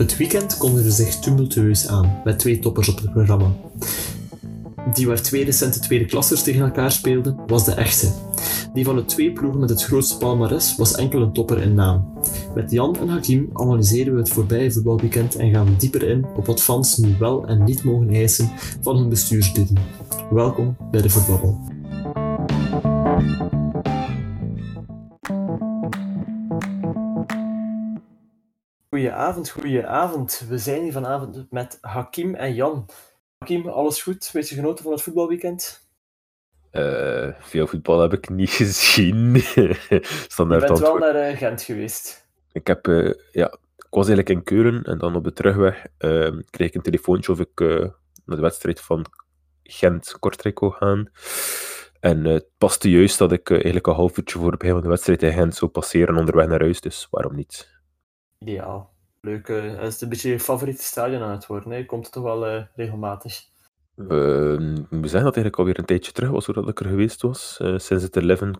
Het weekend kondigde zich tumultueus aan, met twee toppers op het programma. Die waar twee recente tweede klassers tegen elkaar speelden, was de echte. Die van de twee ploegen met het grootste palmares was enkel een topper in naam. Met Jan en Hakim analyseren we het voorbije voetbalweekend en gaan dieper in op wat fans nu wel en niet mogen eisen van hun bestuursleden. Welkom bij de Voetbabbel. Goedenavond, goedenavond. We zijn hier vanavond met Hakim en Jan. Hakim, alles goed? Beetje genoten van het voetbalweekend? Uh, veel voetbal heb ik niet gezien. Standaard Je bent wel naar uh, Gent geweest. Ik, heb, uh, ja, ik was eigenlijk in Keulen en dan op de terugweg ehm, kreeg ik een telefoontje of ik naar de wedstrijd van Gent-Kortrijk wou gaan. En het paste juist dat ik eigenlijk een half uurtje voor het begin van de wedstrijd in Gent zou passeren onderweg naar huis, dus waarom niet? Ideaal. Leuk. Uh, is het een beetje je favoriete stadion aan het worden? Hè? Komt het toch wel uh, regelmatig? Uh, we zeggen dat eigenlijk alweer een tijdje terug was, dat ik er geweest was. Sinds het 11,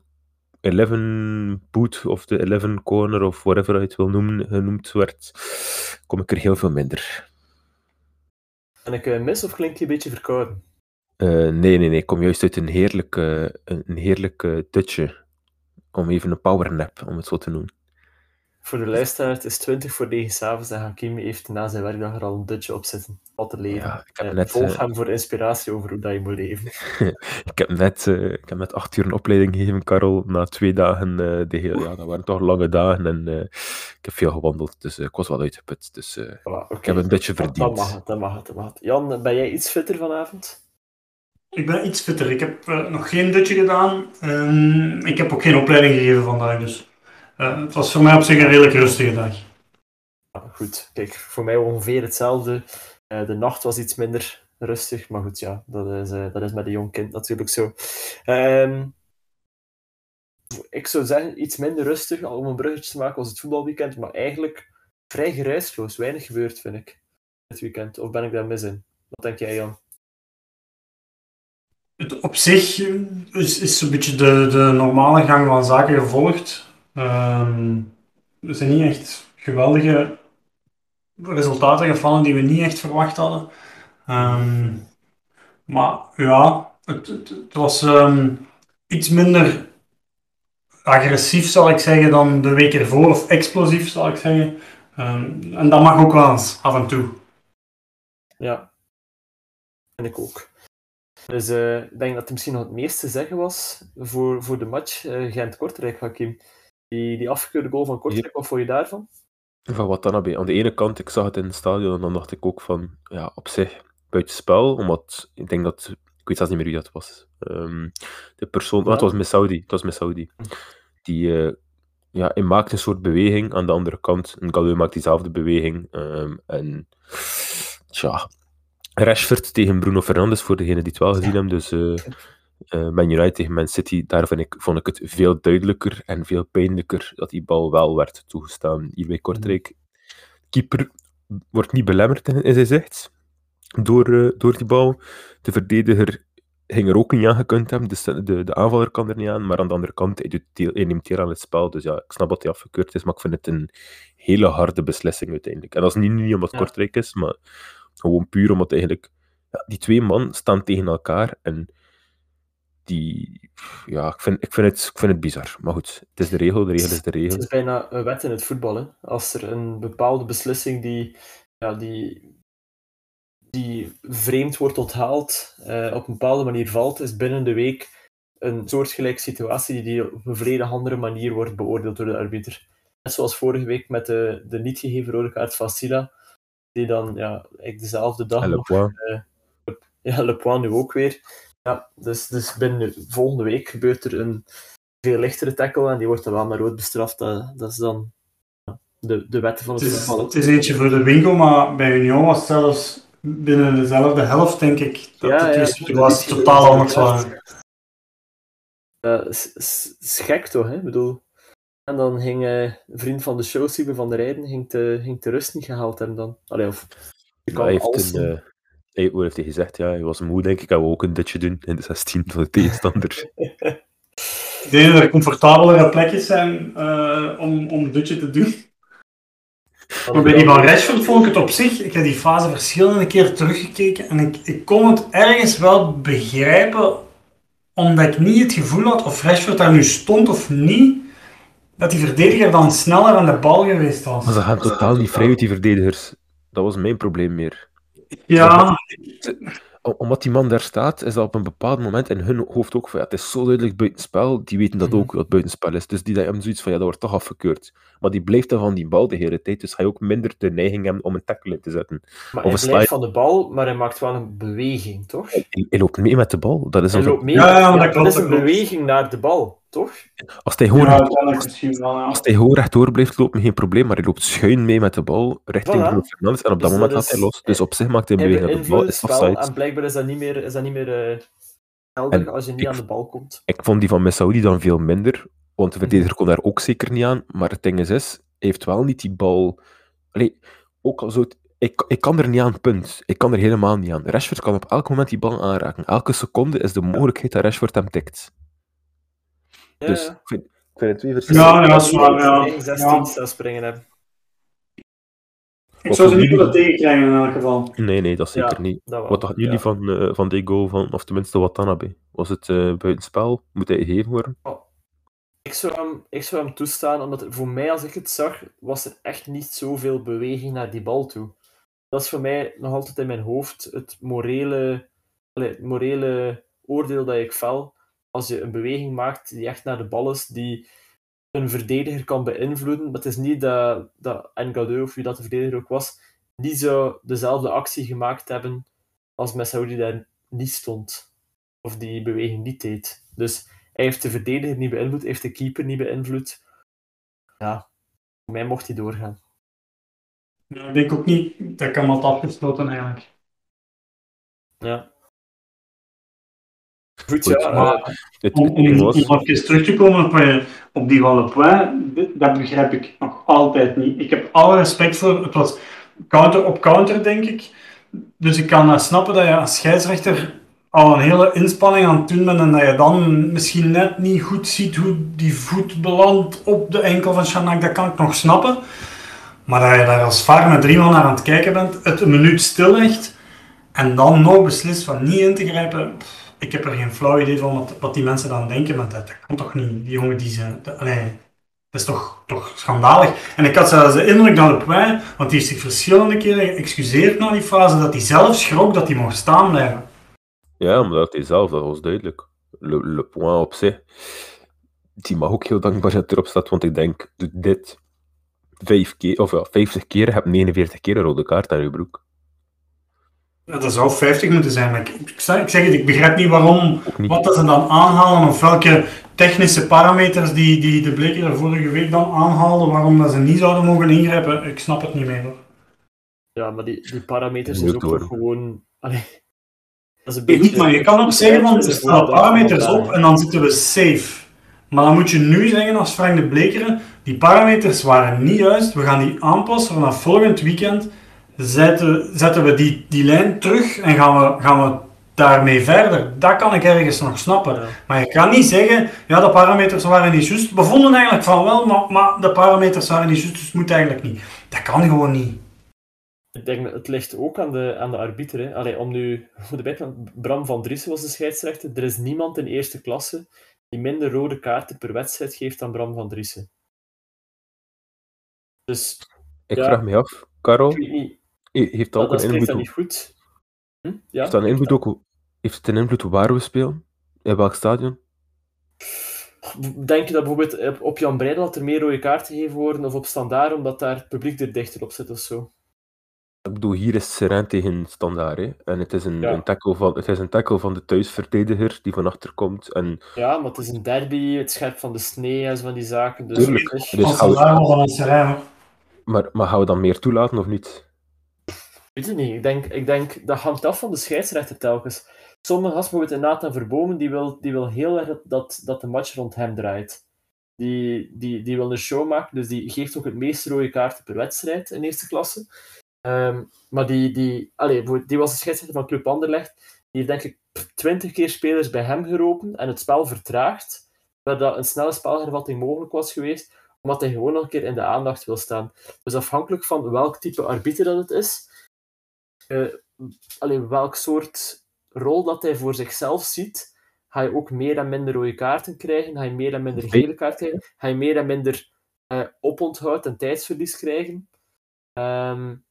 11 boot of de 11 corner of whatever je het wil noemen, genoemd werd, kom ik er heel veel minder. En ik mis of klink je een beetje verkouden? nee, nee, nee. Ik kom juist uit een heerlijk, een heerlijk dutje. Om even een powernap, om het zo te noemen. Voor de luisteraar, het is 20 voor 9 s'avonds en Hakim heeft na zijn werkdag er al een dutje op zitten. Wat te leven. Ja, ik heb eh, net, volg uh, hem voor inspiratie over hoe dat je moet leven. ik, heb net, uh, ik heb net acht uur een opleiding gegeven, Karel. Na twee dagen, uh, de heel, ja, dat waren toch lange dagen en ik heb veel gewandeld, dus ik was wel uitgeput. Dus voilà, okay. ik heb een beetje verdiend. Dat mag het, dat mag het, dat mag het. Jan, ben jij iets fitter vanavond? Ik ben iets fitter. Ik heb nog geen dutje gedaan. Um, ik heb ook geen opleiding gegeven vandaag, dus... Uh, het was voor mij op zich een redelijk rustige dag. goed, kijk, voor mij ongeveer hetzelfde. Uh, de nacht was iets minder rustig, maar goed, ja, dat is, uh, dat is met een jong kind natuurlijk zo. Um, ik zou zeggen, iets minder rustig, om een bruggetje te maken, was het voetbalweekend, maar eigenlijk vrij geruisloos. Weinig gebeurd, vind ik, dit weekend. Of ben ik daar mis in? Wat denk jij, Jan? Het op zich is, is een beetje de, de normale gang van zaken gevolgd. Um, er zijn niet echt geweldige resultaten gevallen die we niet echt verwacht hadden. Um, maar ja, het, het, het was um, iets minder agressief, zal ik zeggen, dan de week ervoor, of explosief, zal ik zeggen. en dat mag ook wel eens, af en toe. Ja, en ik ook. Dus uh, ik denk dat er misschien nog het meeste te zeggen was voor, voor de match uh, Gent-Kortrijk, Hakim. Die, die afgekeurde goal van Kortrijk, wat vond je daarvan? Van wat dan? Aan de ene kant, ik zag het in het stadion en dan dacht ik ook van, ja, op zich buitenspel, omdat ik denk dat, ik weet zelfs niet meer wie dat was. Um, de persoon, ja. oh, het was met Saudi, het was met Saudi. Hm. Die, uh, ja, hij maakt een soort beweging, aan de andere kant, een Galou maakt diezelfde beweging. Um, en, tja, Rashford tegen Bruno Fernandes, voor degene die het wel gezien hebben, dus... Uh, uh, Man United tegen Man City, daar vind ik, vond ik het veel duidelijker en veel pijnlijker dat die bal wel werd toegestaan. Hier bij Kortrijk. Keeper wordt niet belemmerd in zijn zicht door, uh, door die bal. De verdediger ging er ook niet aan gekund hebben, dus de, de, de aanvaller kan er niet aan, maar aan de andere kant, hij, doet deel, hij neemt deel aan het spel. Dus ja, ik snap dat hij afgekeurd is, maar ik vind het een hele harde beslissing uiteindelijk. En dat is niet, niet omdat het ja. Kortrijk is, maar gewoon puur omdat eigenlijk ja, die twee man staan tegen elkaar en die, ja, ik vind, ik, vind het, ik vind het bizar. Maar goed, het is de regel, de regel is de regel. Het is bijna een wet in het voetbal. Hè? Als er een bepaalde beslissing die, ja, die, die vreemd wordt onthaald, uh, op een bepaalde manier valt, is binnen de week een soortgelijke situatie die op een volledig andere manier wordt beoordeeld door de arbiter. Net zoals vorige week met de, de niet gegeven rode kaart van Silla, die dan ja, dezelfde dag nog... Uh, ja, Le Point nu ook weer ja, dus, dus binnen volgende week gebeurt er een veel lichtere tackle en die wordt dan wel met rood bestraft. Dat, dat is dan de, de wetten van het, het voetbal. Het is eentje voor de winkel, maar bij Union was het zelfs binnen dezelfde helft, denk ik, dat ja, de ja, was totaal anders is, is, is, gek toch, hè? Ik bedoel, en dan ging uh, een vriend van de show, Siebe van der Rijden, ging te, ging te rust niet gehaald hebben dan. Allee, of, je kan alles een, uh, Hey, hoe heeft hij gezegd? Ja, hij was moe, denk ik. Hij wou ook een ditje doen in de 16 van de tegenstander. ik denk dat er comfortabelere plekjes zijn uh, om, om een dutje te doen. Maar bij die van Rashford vond ik het op zich, ik heb die fase verschillende keer teruggekeken en ik, ik kon het ergens wel begrijpen, omdat ik niet het gevoel had of Rashford daar nu stond of niet, dat die verdediger dan sneller aan de bal geweest was. Maar ze gaan totaal niet vrij uit die verdedigers. Dat was mijn probleem meer. Ja, Om- Omdat die man daar staat, is dat op een bepaald moment in hun hoofd ook van ja, het is zo duidelijk buitenspel, die weten dat Mhm. ook, dat het buitenspel is. Dus die hebben zoiets van ja, dat wordt toch afgekeurd. Maar die blijft dan van die bal de hele tijd, dus ga je ook minder de neiging hebben om een tackle in te zetten. Maar Of hij een blijft slide. van de bal, maar hij maakt wel een beweging, toch? Hij, hij loopt mee met de bal. Dat is Hij alsof- loopt mee. Ja, ja, maar Ja, dat is dat een beweging naar de bal, toch? als hij gewoon ja recht- wel. ja. als hij gewoon rechtdoor blijft lopen, geen probleem, maar hij loopt schuin mee met de bal richting Voilà. Bruno Fernandes en op dat Dus moment gaat hij los. Dus op zich maakt hij een beweging de bal, is offside. en blijkbaar is dat niet meer, is dat niet meer eh, geldig En als je niet ik- aan de bal komt. Ik vond die van Messaoudi dan veel minder, want de Mhm. verdediger kon daar ook zeker niet aan. Maar het ding is, is hij heeft wel niet die bal... Allee, ook al zo... Ik, ik kan er niet aan, punt. Ik kan er helemaal niet aan. Rashford kan op elk moment die bal aanraken. Elke seconde is de mogelijkheid dat Rashford hem tikt. Ja, Dus ik vind, ik vind het twee verschillende... Ja, dat is waar, ja. Eigen 16 Ja. zou springen hebben. Ik zou ze niet willen tegenkrijgen in elk geval. Nee, nee, dat zeker Ja, niet. Dat. Wat dachten jullie Ja. van, eh, van die goal, van, of tenminste Watanabe? Was het eh buitenspel? Moet hij gegeven worden? Ik zou, hem, ik zou hem toestaan, omdat er- voor mij, als ik het zag, was er echt niet zoveel beweging naar die bal toe. Dat is voor mij nog altijd in mijn hoofd het morele, allee, het morele oordeel dat ik vel. Als je een beweging maakt die echt naar de bal is, die een verdediger kan beïnvloeden. Maar het is niet dat, dat Ngadeu, of wie dat de verdediger ook was, niet zou dezelfde actie gemaakt hebben als Messaoudi daar niet stond. Of die beweging niet deed. Dus hij heeft de verdediger niet beïnvloed, heeft de keeper niet beïnvloed. Ja, voor mij mocht hij doorgaan. Ja, ik denk ook niet dat ik hem had afgesloten eigenlijk. Ja. Goed, Goed, ja. maar- eh, Het, Om, om, was... om even terug te komen op, eh, op die van Le Point, dit- dat begrijp ik nog altijd niet. Ik heb alle respect voor, het was counter op counter, denk ik. Dus ik kan snappen dat je als scheidsrechter al een hele inspanning aan het doen bent en dat je dan misschien net niet goed ziet hoe die voet belandt op de enkel van Shanak, dat kan ik nog snappen. Maar dat je daar als vaar met drie man naar aan het kijken bent, het een minuut stilligt en dan nog beslist van niet in te grijpen, pff, ik heb er geen flauw idee van wat, wat die mensen dan denken, maar dat, dat kan toch niet. Die jongen die ze... Dat, dat is toch, toch schandalig. En ik had zelfs de indruk dat Pen, want die heeft zich verschillende keren geëxcuseerd na die fase, dat hij zelf schrok dat hij mocht staan blijven. Ja, maar dat hij zelf, dat was duidelijk. Le, point op zich. Die mag ook heel dankbaar zijn dat erop staat, want ik denk, dit vijf keer, of ja, 50 keer, heb 49 keer een rode kaart aan je broek. Ja, dat zou 50 moeten zijn, maar ik, ik, zeg- ik zeg het, ik begrijp niet waarom, niet. wat dat ze dan aanhalen, of welke technische parameters die, die de Bleker er vorige week dan aanhaalden, waarom dat ze niet zouden mogen ingrijpen, ik snap het niet meer. hoor. ja, maar die, die parameters is ook toch gewoon... Allee, dat is een beetje... niet, maar je kan ook zeggen van, er staan parameters op en dan zitten we safe. Maar dan moet je nu zeggen als Frank de Blekeren, die parameters waren niet juist, we gaan die aanpassen vanaf volgend weekend. Zetten, zetten we die, die lijn terug en gaan we, gaan we daarmee verder. Dat kan ik ergens nog snappen. Ja. Maar je kan niet zeggen, ja de parameters waren niet juist. We vonden eigenlijk van wel, maar, maar de parameters waren niet juist, dus het moet eigenlijk niet. Dat kan gewoon niet. Ik denk dat het ligt ook aan de, aan de arbiter. Hè. Allee, om nu voor de bijkant, Bram van Driessen was de scheidsrechter. Er is niemand in eerste klasse die minder rode kaarten per wedstrijd geeft dan Bram van Driessen. Dus Ik Ja. vraag me af, Karel, ik weet niet, he- heeft dat dat, ook dat een invloed, niet goed. Hm? Ja? heeft dat een invloed ook, heeft het een invloed op waar we spelen? In welk stadion? Denk je dat bijvoorbeeld op- Jan Breidel dat er meer rode kaarten gegeven worden of op standaard omdat daar het publiek er dichter op zit of zo? Ik bedoel, hier is Seren tegen Standaard, hè. En het is een, Ja. een, tackle van, het is een tackle van de thuisverdediger die van achter komt. En Ja, maar het is een derby, het scherp van de snee en zo van die zaken. Dus Tuurlijk. Dus serijn, hoor. Maar, maar gaan we dan meer toelaten of niet? Weet het niet. Ik denk, ik denk dat hangt af van de scheidsrechter telkens. Sommige gasten, bijvoorbeeld Nathan Verbomen, die wil, die wil heel erg dat- dat, de match rond hem draait. Die, die, die wil een show maken, dus die geeft ook het meeste rode kaarten per wedstrijd in eerste klasse. Ehm, maar die, die, bijvoorbeeld, die was de scheidsrechter van Club Anderlecht. Die heeft denk ik twintig keer spelers bij hem geroepen en het spel vertraagd. waar een snelle spelhervatting mogelijk was geweest, omdat hij gewoon nog een keer in de aandacht wil staan. Dus afhankelijk van welk type arbiter dat het is, uh, alleen welk soort rol dat hij voor zichzelf ziet, ga je ook meer en minder rode kaarten krijgen, ga je meer en minder gele kaarten krijgen, ga je meer en minder uh, oponthoud en tijdsverlies krijgen. Um,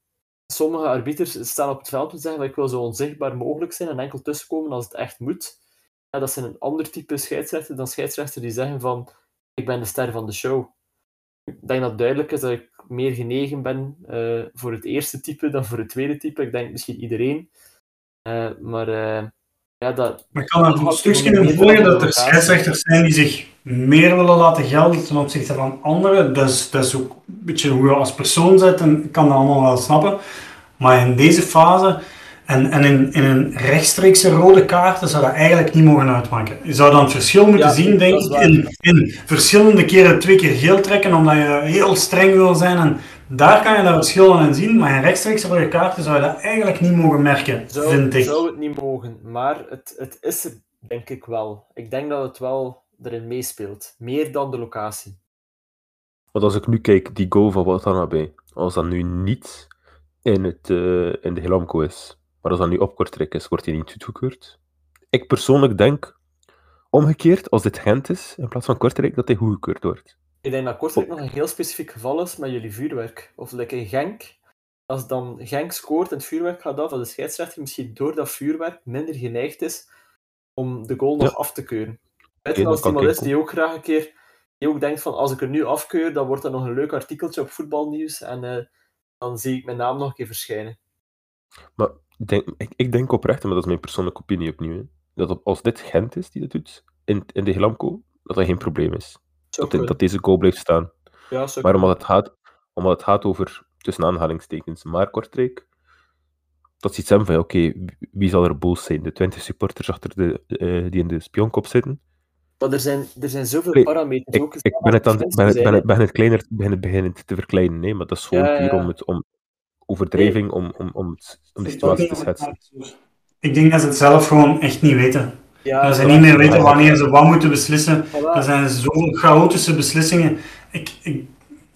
sommige arbiters staan op het veld en zeggen dat ik wil zo onzichtbaar mogelijk zijn en enkel tussenkomen als het echt moet. Ja, dat zijn een ander type scheidsrechter dan scheidsrechter die zeggen van ik ben de ster van de show. Ik denk dat het duidelijk is dat ik meer genegen ben uh, voor het eerste type dan voor het tweede type. Ik denk misschien iedereen. Uh, maar uh, ja, dat... Maar ik kan er een stukje in volgen dat er scheidsrechters zijn die zich meer willen laten gelden ten opzichte van anderen. Dus dat is ook een beetje hoe je als persoon zit en ik kan dat allemaal wel snappen. Maar in deze fase en, en in, in een rechtstreekse rode kaart zou dat eigenlijk niet mogen uitmaken. Je zou dan het verschil moeten zien, denk ik, in, in verschillende keren twee keer geel trekken, omdat je heel streng wil zijn. En daar kan je dat verschil in zien, maar in rechtstreekse rode kaarten zou je dat eigenlijk niet mogen merken, zou, vind ik. Zou het niet mogen, maar het, het is er denk ik wel. Ik denk dat het wel erin meespeelt. Meer dan de locatie. Want als ik nu kijk, die goal van Watanabe, als dat nu niet in, het, uh, in de Helamco is, maar als dat nu op Kortrijk is, wordt hij niet goedgekeurd. Ik persoonlijk denk, omgekeerd, als dit Gent is, in plaats van Kortrijk, dat hij goedgekeurd wordt. Ik denk dat Kortrijk nog een heel specifiek geval is met jullie vuurwerk. Of like in Genk, als dan Genk scoort en het vuurwerk gaat af, dat de scheidsrechter misschien door dat vuurwerk minder geneigd is om de goal nog af te keuren. Weet je, als iemand is die ook graag een keer die ook denkt van als ik er nu afkeur, dan wordt dat nog een leuk artikeltje op voetbalnieuws en uh, dan zie ik mijn naam nog een keer verschijnen. Maar denk, ik, ik, denk oprecht, maar dat is mijn persoonlijke opinie opnieuw, hè, dat als dit Gent is die dat doet, in, in de Glamco, dat dat geen probleem is. Dat, dat, deze goal blijft staan. Ja, maar omdat het, gaat, omdat het gaat over, tussen aanhalingstekens, maar Kortrijk, dat ziet hem van, oké, okay, wie zal er boos zijn? De 20 supporters achter de, uh, die in de spionkop zitten? Maar er zijn, er zijn zoveel nee, parameters. Ik, ook ik ben het, dan, ben het, ben het, ben het kleiner ben beginnen te verkleinen, nee, maar dat is gewoon ja, puur om het, om, overdrijving nee. om, om, om, om de situatie te schetsen. Ik denk dat ze het zelf gewoon echt niet weten. Ja, dat ze niet meer weten wanneer ze wat moeten beslissen. Voilà. Er zijn zo'n chaotische beslissingen. Ik, ik,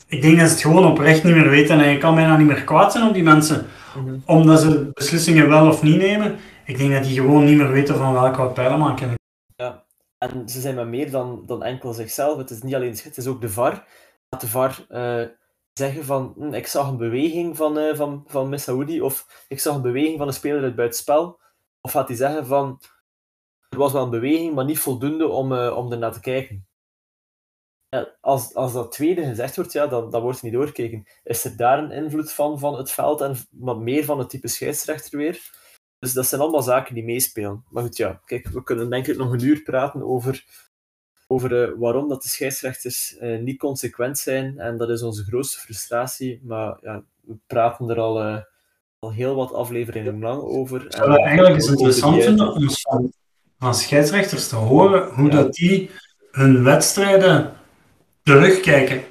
ik denk dat ze het gewoon oprecht niet meer weten en je kan bijna niet meer kwaad zijn op die mensen. Mm -hmm. Omdat ze beslissingen wel of niet nemen. Ik denk dat die gewoon niet meer weten van welke wat pijlen maken. Ja, en ze zijn maar meer dan, dan enkel zichzelf. Het is niet alleen het is ook de VAR. Dat de VAR uh, zeggen van hm, ik zag een beweging van, uh, van, van of ik zag een beweging van een speler uit buitenspel. Of gaat hij zeggen van er was wel een beweging, maar niet voldoende om, uh, om ernaar te kijken. Als, als dat tweede gezegd wordt, ja, dan, dan wordt het niet doorgekeken. Is er daar een invloed van, van het veld en wat meer van het type scheidsrechter weer? Dus dat zijn allemaal zaken die meespelen. Maar goed, ja, kijk, we kunnen denk ik nog een uur praten over over uh, waarom dat de scheidsrechters uh, niet consequent zijn. En dat is onze grootste frustratie. Maar ja, we praten er al, uh, al heel wat afleveringen lang over. En, uh, eigenlijk is het interessant vinden om van, van scheidsrechters te horen hoe ja. dat die hun wedstrijden terugkijken.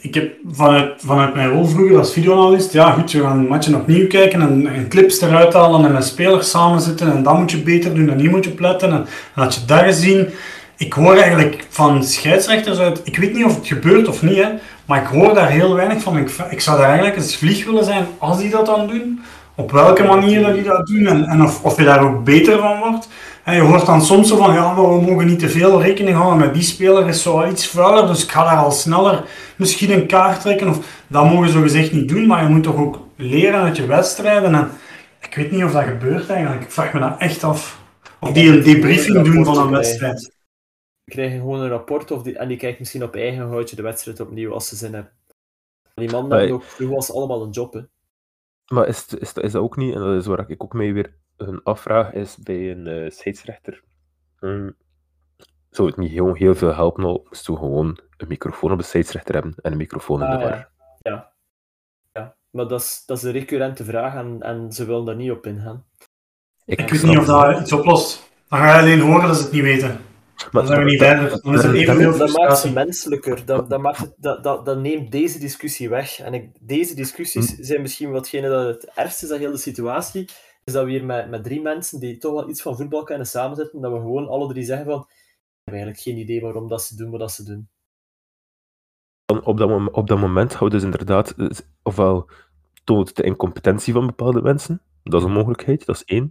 Ik heb vanuit, vanuit mijn rol vroeger als videoanalist, ja goed, we gaan een match opnieuw kijken en, en clips eruit halen en met spelers samen zitten en dat moet je beter doen en hier moet je pletten. En, en had je daar gezien, ik hoor eigenlijk van scheidsrechters uit, ik weet niet of het gebeurt of niet, hè, maar ik hoor daar heel weinig van. Ik, ik zou daar eigenlijk eens vlieg willen zijn als die dat dan doen. Op welke manier dat die dat doen en, en of, of je daar ook beter van wordt. En je hoort dan soms zo van, ja, maar we mogen niet te veel rekening houden met die speler, is zo iets vuiler, dus ik ga daar al sneller misschien een kaart trekken. Of, dat mogen ze gezegd niet doen, maar je moet toch ook leren uit je wedstrijden. En ik weet niet of dat gebeurt eigenlijk. Ik vraag me dat echt af. Of die een debriefing doen van een wedstrijd. Die krijgen gewoon een rapport of die, en die kijkt misschien op eigen houtje de wedstrijd opnieuw als ze zin hebben. Die man hebben ook was allemaal een job. Hè. Maar is, is, is dat ook niet, en dat is waar ik ook mee weer een afvraag is bij een uh, scheidsrechter. Hmm. Zou het niet heel, heel veel helpen al moesten we gewoon een microfoon op de scheidsrechter hebben en een microfoon in de bar? Ah, ja. ja. ja. maar dat is, dat is een recurrente vraag en, en ze willen daar niet op ingaan. Ik, ik weet niet of dat iets oplost. Dan ga je alleen horen dat ze het niet weten. Maar, dan zijn we niet verder. Dan is het evenveel Dat maakt ze menselijker. Dat, dat, maakt het, dat, dat, dat neemt deze discussie weg. En ik, deze discussies hm. zijn misschien watgene dat het ergste is aan heel de situatie is dat we hier met, met drie mensen die toch wel iets van voetbal kennen samenzitten, dat we gewoon alle drie zeggen van hebben eigenlijk geen idee waarom dat ze doen wat ze doen. Op, dat op dat moment houden ze inderdaad, eh, ofwel toont de incompetentie van bepaalde mensen, dat is een mogelijkheid, dat is één.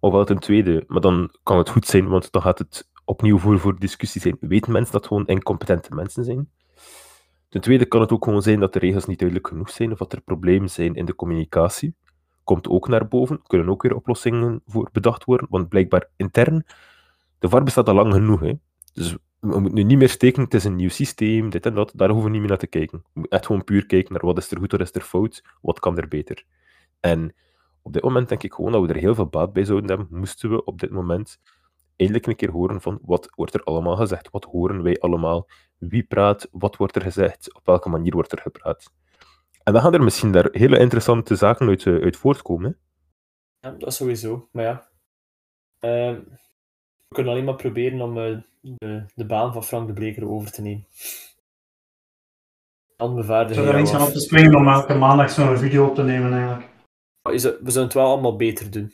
Ofwel ten tweede, maar dan kan het goed zijn, want dan gaat het opnieuw voor, voor discussie zijn. Weten mensen dat gewoon incompetente mensen zijn? Ten tweede kan het ook gewoon zijn dat de regels niet duidelijk genoeg zijn, of dat er problemen zijn in de communicatie. Komt ook naar boven, kunnen ook weer oplossingen voor bedacht worden, want blijkbaar intern, de VAR bestaat al lang genoeg. Hè? Dus we moeten nu niet meer steken, het is een nieuw systeem, dit en dat, daar hoeven we niet meer naar te kijken. We moeten echt gewoon puur kijken naar wat is er goed, wat is er fout, wat kan er beter. En op dit moment denk ik gewoon dat we er heel veel baat bij zouden hebben, moesten we op dit moment eindelijk een keer horen van wat wordt er allemaal gezegd, wat horen wij allemaal, wie praat, wat wordt er gezegd, op welke manier wordt er gepraat. En dan gaan er misschien daar hele interessante zaken uit, eh, uit voortkomen. hè. Ja, dat sowieso. Maar ja, ehm, we kunnen alleen maar proberen om eh, de, de baan van Frank de Bleker over te nemen. Dan bevaardigen Ik zou er niks aan op te springen om elke maandag zo'n video op te nemen eigenlijk. Is het- We zullen het wel allemaal beter doen.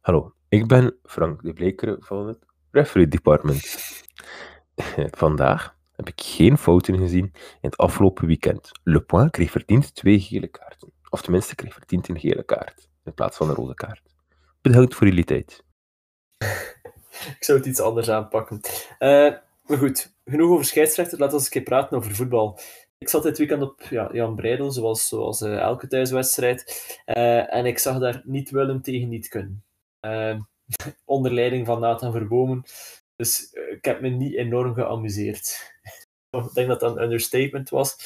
Hallo, ik ben Frank de Bleker van het Referee Department. Vandaag heb ik geen fouten gezien in het afgelopen weekend. Le Point kreeg verdiend twee gele kaarten. Of tenminste, kreeg verdiend een gele kaart in plaats van een rode kaart. Bedankt voor jullie tijd. Ik zou het iets anders aanpakken. Eh, maar goed, genoeg over scheidsrechter. Laten we eens een keer praten over voetbal. Ik zat dit weekend op ja, Jan Breidel, zoals, zoals eh, elke thuiswedstrijd. Eh, en ik zag daar niet willen tegen niet kunnen. Onder leiding van Nathan Verbomen. Dus eh, ik heb me niet enorm geamuseerd. ik denk dat dat een understatement was.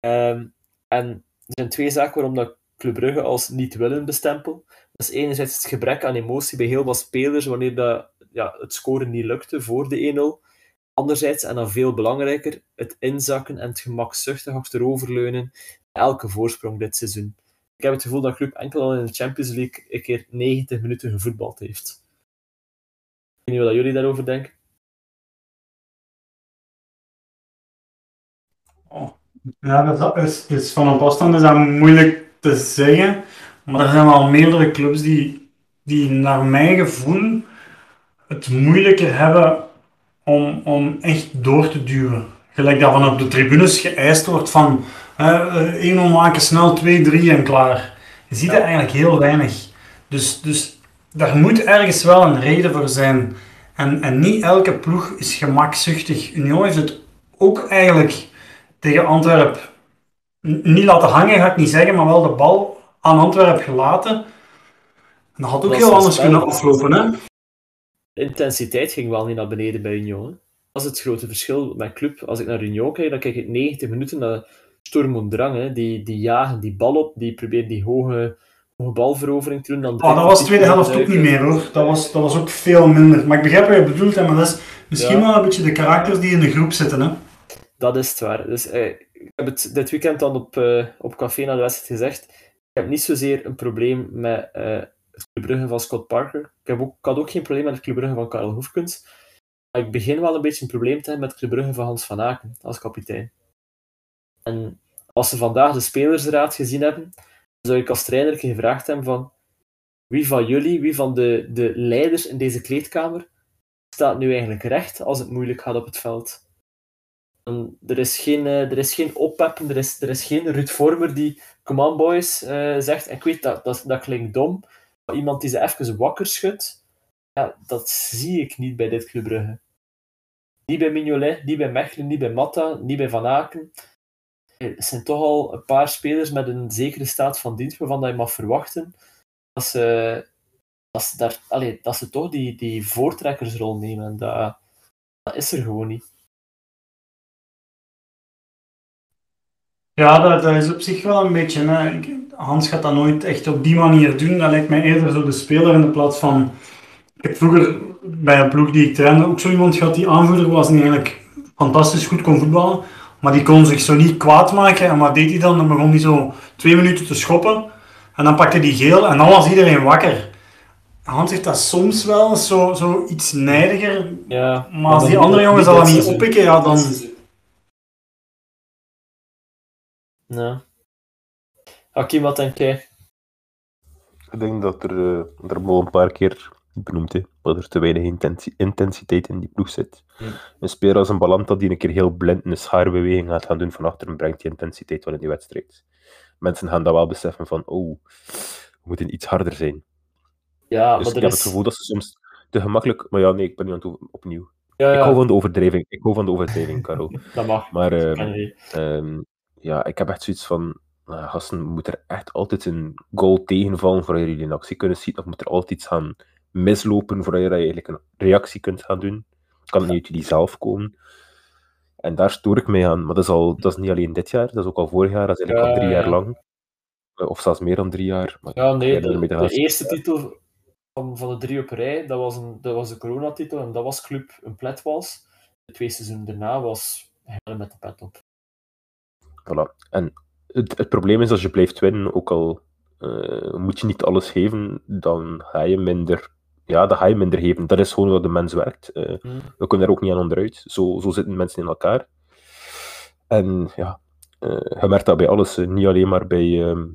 Ehm, en er zijn twee zaken waarom dat Club Brugge als niet willen bestempel. Dat is enerzijds het gebrek aan emotie bij heel wat spelers wanneer dat, ja, het scoren niet lukte voor de 1-0. Anderzijds, en dan veel belangrijker, het inzakken en het gemakzuchtig achteroverleunen elke voorsprong dit seizoen. Ik heb het gevoel dat Club enkel al in de Champions League een keer 90 minuten gevoetbald heeft. Ik weet niet wat jullie daarover denken. Oh. Ja, dat is, is van op afstand is dat moeilijk te zeggen. Maar er zijn wel meerdere clubs die, die naar mijn gevoel het moeilijker hebben om, om echt door te duwen. Gelijk dat van op de tribunes geëist wordt van eh, 1-0 maken, snel 2-3 en klaar. Je ziet er eigenlijk heel weinig. Dus, dus daar moet ergens wel een reden voor zijn. En, en niet elke ploeg is gemakzuchtig. Union heeft het ook eigenlijk tegen Antwerp n- niet laten hangen, ga ik niet zeggen, maar wel de bal aan Antwerp gelaten. En dat had ook Dat heel anders kunnen aflopen. Hè? De intensiteit ging wel niet naar beneden bij Union. hè. Dat is het grote verschil met club. Als ik naar Union kijk, dan kijk ik 90 minuten naar Storm en Drang. Hè. Die, die jagen die bal op, die proberen die hoge balverovering te doen. Dan Oh, dat was de tweede helft ook niet meer hoor. Dat was, dat was ook veel minder. Maar ik begrijp wat je bedoelt, hè, maar dat is misschien Ja. wel een beetje de karakters die in de groep zitten. Hè? Dat is het waar. Dus, eh, ik heb het dit weekend dan op, eh, op café na de wedstrijd gezegd. Ik heb niet zozeer een probleem met eh, het Club Brugge van Scott Parker. Ik, heb ook, ik had ook geen probleem met het Club Brugge van Karel Hoefkens. Maar ik begin wel een beetje een probleem te hebben met het Club Brugge van Hans van Aken als kapitein. En als ze vandaag de spelersraad gezien hebben, zou ik als trainer gevraagd hebben van wie van jullie, wie van de, de leiders in deze kleedkamer staat nu eigenlijk recht als het moeilijk gaat op het veld? En er, is geen, eh, er is geen oppeppen, er is, er is geen Ruud Vormer die come on boys eh, zegt. Ik weet dat, dat dat klinkt dom, maar iemand die ze even wakker schudt, ja, dat zie ik niet bij dit Club Brugge. Niet bij Mignolet, niet bij Mechelen, niet bij Matta, niet bij Van Aken. Eh, Het zijn toch al een paar spelers met een zekere staat van dienst waarvan dat je mag verwachten dat ze, dat ze, daar, allee, dat ze toch die, die voortrekkersrol nemen. En dat, dat is er gewoon niet. Ja, dat, is op zich wel een beetje. Hè. Hans gaat dat nooit echt op die manier doen. Dat lijkt mij eerder zo de speler in de plaats van. Ik heb vroeger bij een ploeg die ik trainde ook zo iemand gehad die aanvoerder was en die eigenlijk fantastisch goed kon voetballen. Maar die kon zich zo niet kwaad maken. En wat deed hij dan? Dan begon hij zo twee minuten te schoppen. En dan pakte hij geel en dan was iedereen wakker. Hans heeft dat soms wel zo, zo iets nijdiger. Ja, Maar als die andere jongens dat niet oppikken, ja, dan... Ja. Hakim, wat denk jij? Ik denk dat er, eh, er wel een paar keer benoemd, hè, dat er te weinig intensi- intensiteit in die ploeg zit. Ja. Een speler als een Balanta die een keer heel blind een schaarbeweging gaat gaan doen van achteren, brengt die intensiteit wel in die wedstrijd. Mensen gaan dat wel beseffen van, oh, we moeten iets harder zijn. Ja, dus maar ik heb is... het gevoel dat ze soms te gemakkelijk... Maar ja, nee, ik ben nu aan het opnieuw. Ja, Ik hou van de overdrijving. Ik hou van de overdrijving, Karel. dat mag. Maar ehm, ehm, ja, ik heb echt zoiets van... Nou, gasten, moet er echt altijd een goal tegenvallen voordat jullie een actie kunnen zien. Of moet er altijd iets gaan mislopen voordat je eigenlijk een reactie kunt gaan doen. Kan het niet uit jullie zelf komen. En daar stoor ik mij aan. Maar dat is, al, dat is niet alleen dit jaar, dat is ook al vorig jaar. Dat is eigenlijk al drie ja, jaar ja. lang. Of zelfs meer dan drie jaar. Maar Ja, nee, de, eerste titel van, van de drie op rij, dat was, een, dat was de coronatitel en dat was Club een plet was. De twee seizoenen daarna was hij met de pet op. Voilà. En het, het probleem is, als je blijft winnen, ook al eh, moet je niet alles geven, dan ga je minder, ja, dan ga je minder geven. Dat is gewoon hoe de mens werkt. Eh, Hmm. we kunnen daar ook niet aan onderuit. Zo, zo zitten mensen in elkaar. En ja, eh, je merkt dat bij alles, eh, niet alleen maar bij ehm,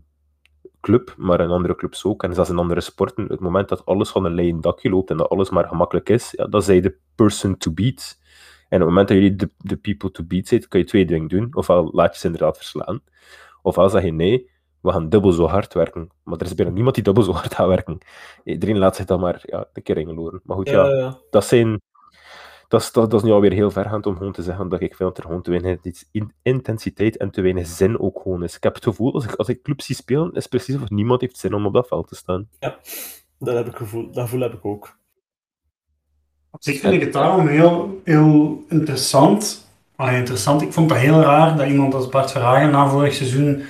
club, maar in andere clubs ook. En zelfs in andere sporten. Het moment dat alles van een leien dakje loopt en dat alles maar gemakkelijk is, ja, dan zijn de person to beat. En op het moment dat jullie de, de people to beat zijn, kun je twee dingen doen. Ofwel laat je ze inderdaad verslaan, ofwel zeg je nee, we gaan dubbel zo hard werken. Maar er is bijna niemand die dubbel zo hard gaat werken. Iedereen laat zich dan maar ja, een keer ingeloren. Maar goed, ja, Ja, ja. dat zijn... Dat is, dat, dat is nu alweer heel vergaand om gewoon te zeggen dat ik vind dat er gewoon te weinig in- intensiteit en te weinig zin ook gewoon is. Ik heb het gevoel, als ik, als ik clubs zie spelen, is het precies of niemand heeft zin om op dat veld te staan. Dat, heb ik gevoel, dat gevoel heb ik ook. Op zich vind ik het daarom heel, heel interessant. Allee, interessant. Ik vond dat heel raar dat iemand als Bart Verhagen na vorig seizoen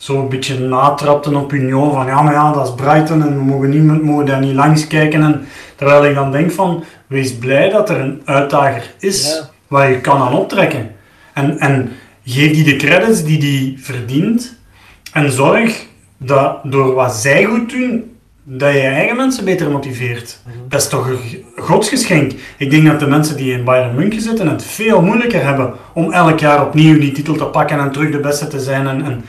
zo een beetje natrapte op Union van ja, maar ja, dat is Brighton en we mogen, niet, mogen daar niet langs kijken. En, terwijl ik dan denk van, wees blij dat er een uitdager is Ja. waar je kan aan optrekken. En, en geef die de credits die die verdient en zorg dat door wat zij goed doen, dat je eigen mensen beter motiveert. Dat is toch een godsgeschenk. Ik denk dat de mensen die in Bayern München zitten het veel moeilijker hebben om elk jaar opnieuw die titel te pakken en terug de beste te zijn. En, en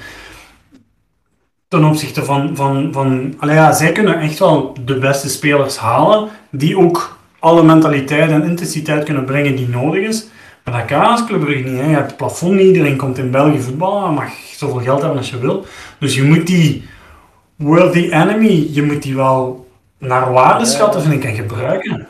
ten opzichte van, van, van allee ja, zij kunnen echt wel de beste spelers halen, die ook alle mentaliteit en intensiteit kunnen brengen die nodig is. Maar dat kan als Club Brugge niet. Hè. Je hebt het plafond niet, iedereen komt in België voetballen, je mag zoveel geld hebben als je wil. Dus je moet die worthy enemy, je moet die wel naar waarde schatten, vind ik, en gebruiken.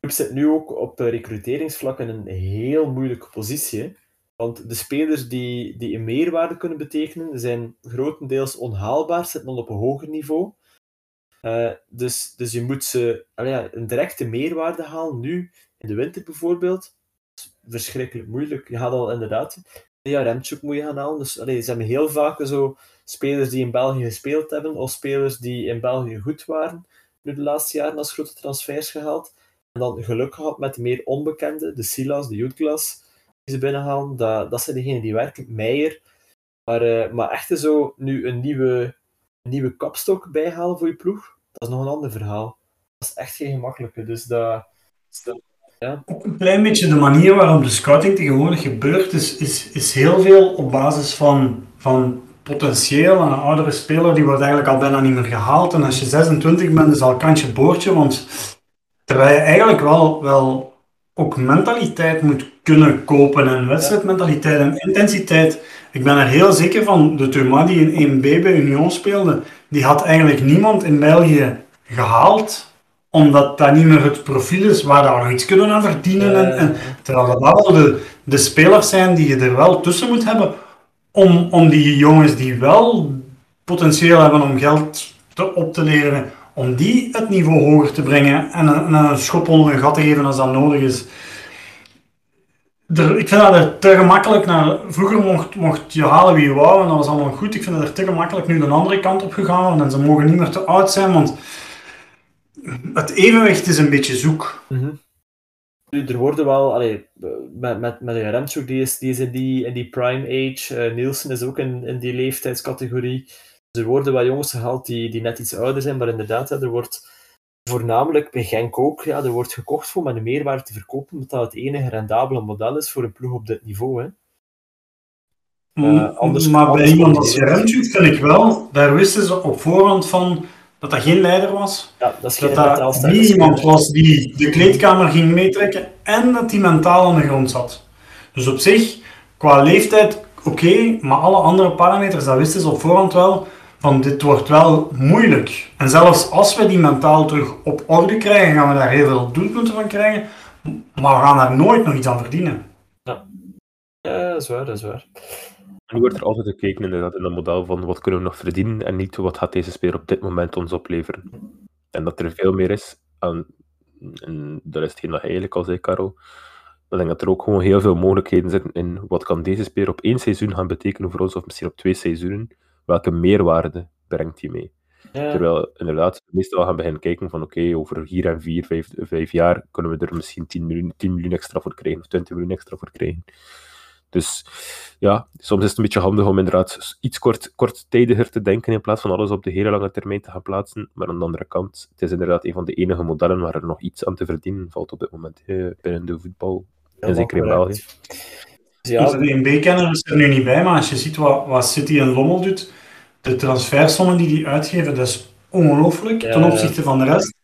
club zit nu ook op recruteringsvlak in een heel moeilijke positie. Want de spelers die, die een meerwaarde kunnen betekenen, zijn grotendeels onhaalbaar, zitten al op een hoger niveau. Eh, dus, dus je moet ze ja, een directe meerwaarde halen, nu in de winter bijvoorbeeld. Is verschrikkelijk moeilijk. Je gaat al inderdaad ja, Remchuk moet je gaan halen. Dus allee, ze hebben heel vaak zo spelers die in België gespeeld hebben, of spelers die in België goed waren, nu de laatste jaren als grote transfers gehaald. En dan geluk gehad met de meer onbekende, de Silas, de ze binnenhalen. Dat, dat zijn degenen die werken. Meijer. Maar, eh, maar echt zo nu een nieuwe, nieuwe kapstok bijhalen voor je ploeg, dat is nog een ander verhaal. Dat is echt geen gemakkelijke. Dus dat... dat- ja. Een klein beetje de manier waarop de scouting tegenwoordig gebeurt, is, is, is heel veel op basis van, van potentieel. En een oudere speler die wordt eigenlijk al bijna niet meer gehaald. En als je 26 bent, is al kantje boordje. Want terwijl je eigenlijk wel, wel ook mentaliteit moet kunnen kopen. En wedstrijdmentaliteit en intensiteit. Ik ben er heel zeker van, de Thomas die in 1B bij Union speelde, die had eigenlijk niemand in België gehaald omdat dat niet meer het profiel is waar we nog iets kunnen aan verdienen. En, en, terwijl dat wel de, de spelers zijn die je er wel tussen moet hebben om, om die jongens die wel potentieel hebben om geld te, op te leveren, om die het niveau hoger te brengen en een, en een schop onder een gat te geven als dat nodig is. Ik vind dat er te gemakkelijk naar. Vroeger mocht, mocht je halen wie je wou en dat was allemaal goed. Ik vind dat er te gemakkelijk nu de andere kant op gegaan en ze mogen niet meer te oud zijn, want het evenwicht is een beetje zoek. Nu, er worden wel, met, met, met een Remchuk, die is, in, die, die prime age. eh, Nielsen is ook in, in die leeftijdscategorie. Dus er worden wel jongens gehaald die, die net iets ouder zijn, maar inderdaad, er wordt voornamelijk bij Genk ook, ja, er wordt gekocht voor met een meerwaarde te verkopen, omdat dat het enige rendabele model is voor een ploeg op dit niveau. Hè. Mm, anders- maar bij iemand als Jeremtjuk vind ik wel, daar wisten ze op voorhand van, dat dat geen leider was. Ja, dat is Dat niet iemand was die de kleedkamer ging meetrekken en dat die mentaal aan de grond zat. Dus op zich, qua leeftijd, oké, maar alle andere parameters, dat wisten ze op voorhand wel, van dit wordt wel moeilijk. En zelfs als we die mentaal terug op orde krijgen, gaan we daar heel veel doelpunten van krijgen, maar we gaan daar nooit nog iets aan verdienen. Ja, dat is waar, dat is waar. Nu wordt er altijd gekeken inderdaad in dat model van wat kunnen we nog verdienen en niet wat gaat deze speler op dit moment ons opleveren. En dat er veel meer is, en, en dat is hetgeen dat hij eigenlijk al zei, Karel. Maar ik denk dat er ook gewoon heel veel mogelijkheden zitten in wat kan deze speler op één seizoen gaan betekenen voor ons, of misschien op twee seizoenen. Welke meerwaarde brengt hij mee? Ja, Terwijl inderdaad, meestal gaan beginnen kijken van oké, over hier en vier, vijf, vijf jaar kunnen we er misschien 10 miljoen, 10 miljoen extra voor krijgen, of 20 miljoen extra voor krijgen. Dus ja, soms is het een beetje handig om inderdaad iets kort, korttijdiger te denken in plaats van alles op de hele lange termijn te gaan plaatsen. Maar aan de andere kant, het is inderdaad een van de enige modellen waar er nog iets aan te verdienen valt op dit moment eh, binnen de voetbal. En zeker in correct. België. Dus ja, Onze DNB-kenner is er nu niet bij, maar als je ziet wat, wat City en Lommel doet, de transfersommen die die uitgeven, dat is ongelooflijk Ja, ten ja. opzichte van de rest.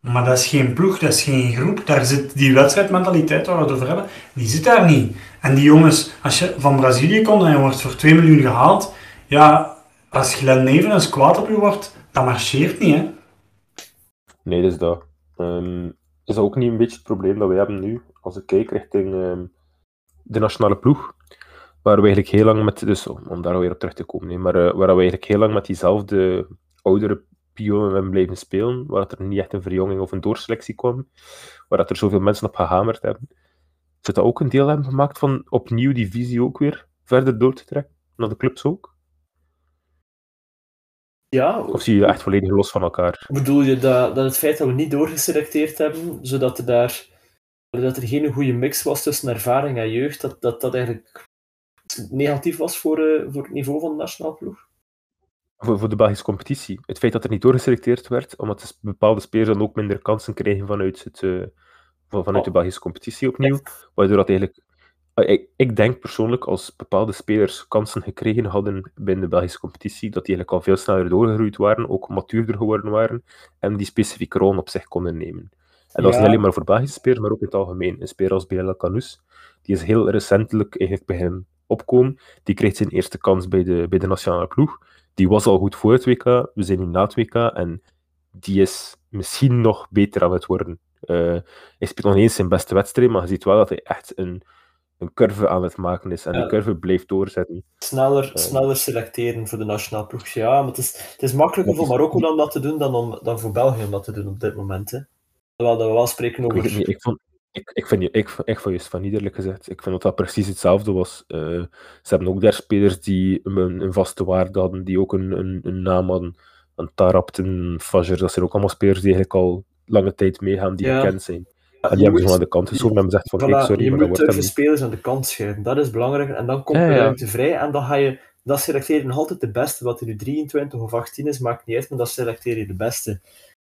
Maar dat is geen ploeg, dat is geen groep. Daar zit die wedstrijdmentaliteit waar we het over hebben, die zit daar niet. En die jongens, als je van Brazilië komt en je wordt voor 2 miljoen gehaald, ja, als Glenn Neven eens kwaad op je wordt, dat marcheert niet, hè. Nee, dat is dat. Ehm, is dat ook niet een beetje het probleem dat wij hebben nu, als ik kijk richting ehm, de nationale ploeg, waar we eigenlijk heel lang met, dus om, om daar weer op terug te komen, nee, maar eh, waar we eigenlijk heel lang met diezelfde oudere pionnen hebben blijven spelen, waar dat er niet echt een verjonging of een doorselectie kwam, waar dat er zoveel mensen op gehamerd hebben. Zou dat ook een deel hebben gemaakt van opnieuw die visie ook weer verder door te trekken, naar de clubs ook? ja, Of zie je echt volledig los van elkaar? bedoel je dat, dat het feit dat we niet doorgeselecteerd hebben, zodat er daar dat er geen goede mix was tussen ervaring en jeugd, dat dat, dat eigenlijk negatief was voor, eh, voor het niveau van de nationale ploeg? voor, voor de Belgische competitie. Het feit dat er niet doorgeselecteerd werd, omdat de bepaalde spelers dan ook minder kansen krijgen vanuit, het, eh, van- vanuit de Oh. Belgische competitie opnieuw. Waardoor dat eigenlijk... eh, Ik, ik denk persoonlijk, als bepaalde spelers kansen gekregen hadden binnen de Belgische competitie, dat die eigenlijk al veel sneller doorgegroeid waren, ook matuurder geworden waren, en die specifieke rol op zich konden nemen. En dat is niet alleen maar voor Belgische spelers, maar ook in het algemeen. Een speler als Bilal Canus, die is heel recentelijk eigenlijk beginnen opkomen. Die kreeg zijn eerste kans bij de, bij de nationale ploeg. Die was al goed voor het WK. We zijn nu na het WK en die is misschien nog beter aan het worden. Eh, hij speelt nog niet eens zijn beste wedstrijd, maar je ziet wel dat hij echt een, een curve aan het maken is. En Ja. die curve blijft doorzetten. Sneller, Eh. sneller selecteren voor de nationale ploeg. Ja, maar het is, het is makkelijker voor Marokko dan dat te doen dan, om, dan voor België om dat te doen op dit moment. Hè. Terwijl dat we wel spreken Ik, weet over... niet, ik, vond, ik, ik, vind, ik, ik vond juist van gezegd. Ik vind dat dat precies hetzelfde was. Eh, ze hebben ook daar spelers die een, een vaste waarde hadden, die ook een, een, een naam hadden. Een Tarabt, een Fajer, dat zijn ook allemaal spelers die eigenlijk al lange tijd meegaan, die Ja. gekend zijn. Ja, En die je hebben ze gewoon aan de kant geschoven en hebben gezegd van, Voilà, kijk, sorry, je maar moet dat wordt spelers aan de kant schuiven. Dat is belangrijk. En dan komt Ja, de ja. ruimte vrij. En dan ga je... Dat selecteer je nog altijd de beste. Wat er nu 23 of 18 is, maakt niet uit. Maar dat selecteer je de beste.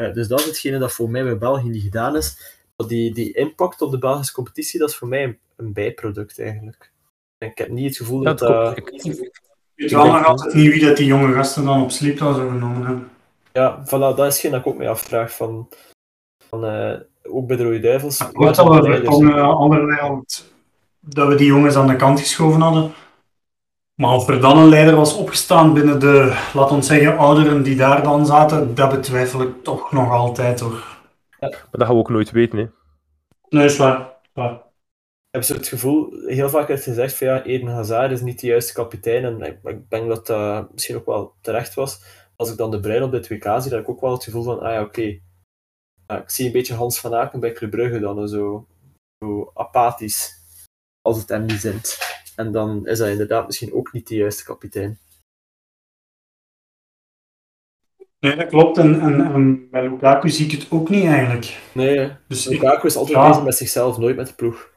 Eh, dus dat is hetgene dat voor mij bij België niet gedaan is. Die, die impact op de Belgische competitie, dat is voor mij een, een bijproduct eigenlijk. En ik heb niet het gevoel dat dat... Ik- Ik weet wel nog altijd niet wie dat die jonge gasten dan op sleeptouw zo genomen hebben. Ja, voilà, dat is hetgeen dat ik ook mee afvraag. Van, van, eh, ook bij de Rode Duivels. Ik weet dat we anderwijl dat we die jongens aan de kant geschoven hadden. Maar of er dan een leider was opgestaan binnen de, laat ons zeggen, ouderen die daar dan zaten, dat betwijfel ik toch nog altijd hoor. Maar dat gaan we ook nooit weten. Hè. Nee, is waar. waar. Ik heb zo het gevoel, heel vaak is gezegd van ja, Eden Hazard is niet de juiste kapitein. En ik, ik denk dat dat misschien ook wel terecht was. Als ik dan de Bruin op dit WK zie, dan heb ik ook wel het gevoel van, ah ja, oké. Ja, ik zie een beetje Hans van Aken bij Club Brugge dan, zo, zo apathisch, als het hem niet zint. En dan is hij inderdaad misschien ook niet de juiste kapitein. Nee, dat klopt. En, en, en bij Lukaku zie ik het ook niet eigenlijk. Nee, Dus Lukaku is altijd Ja. bezig met zichzelf, nooit met de ploeg.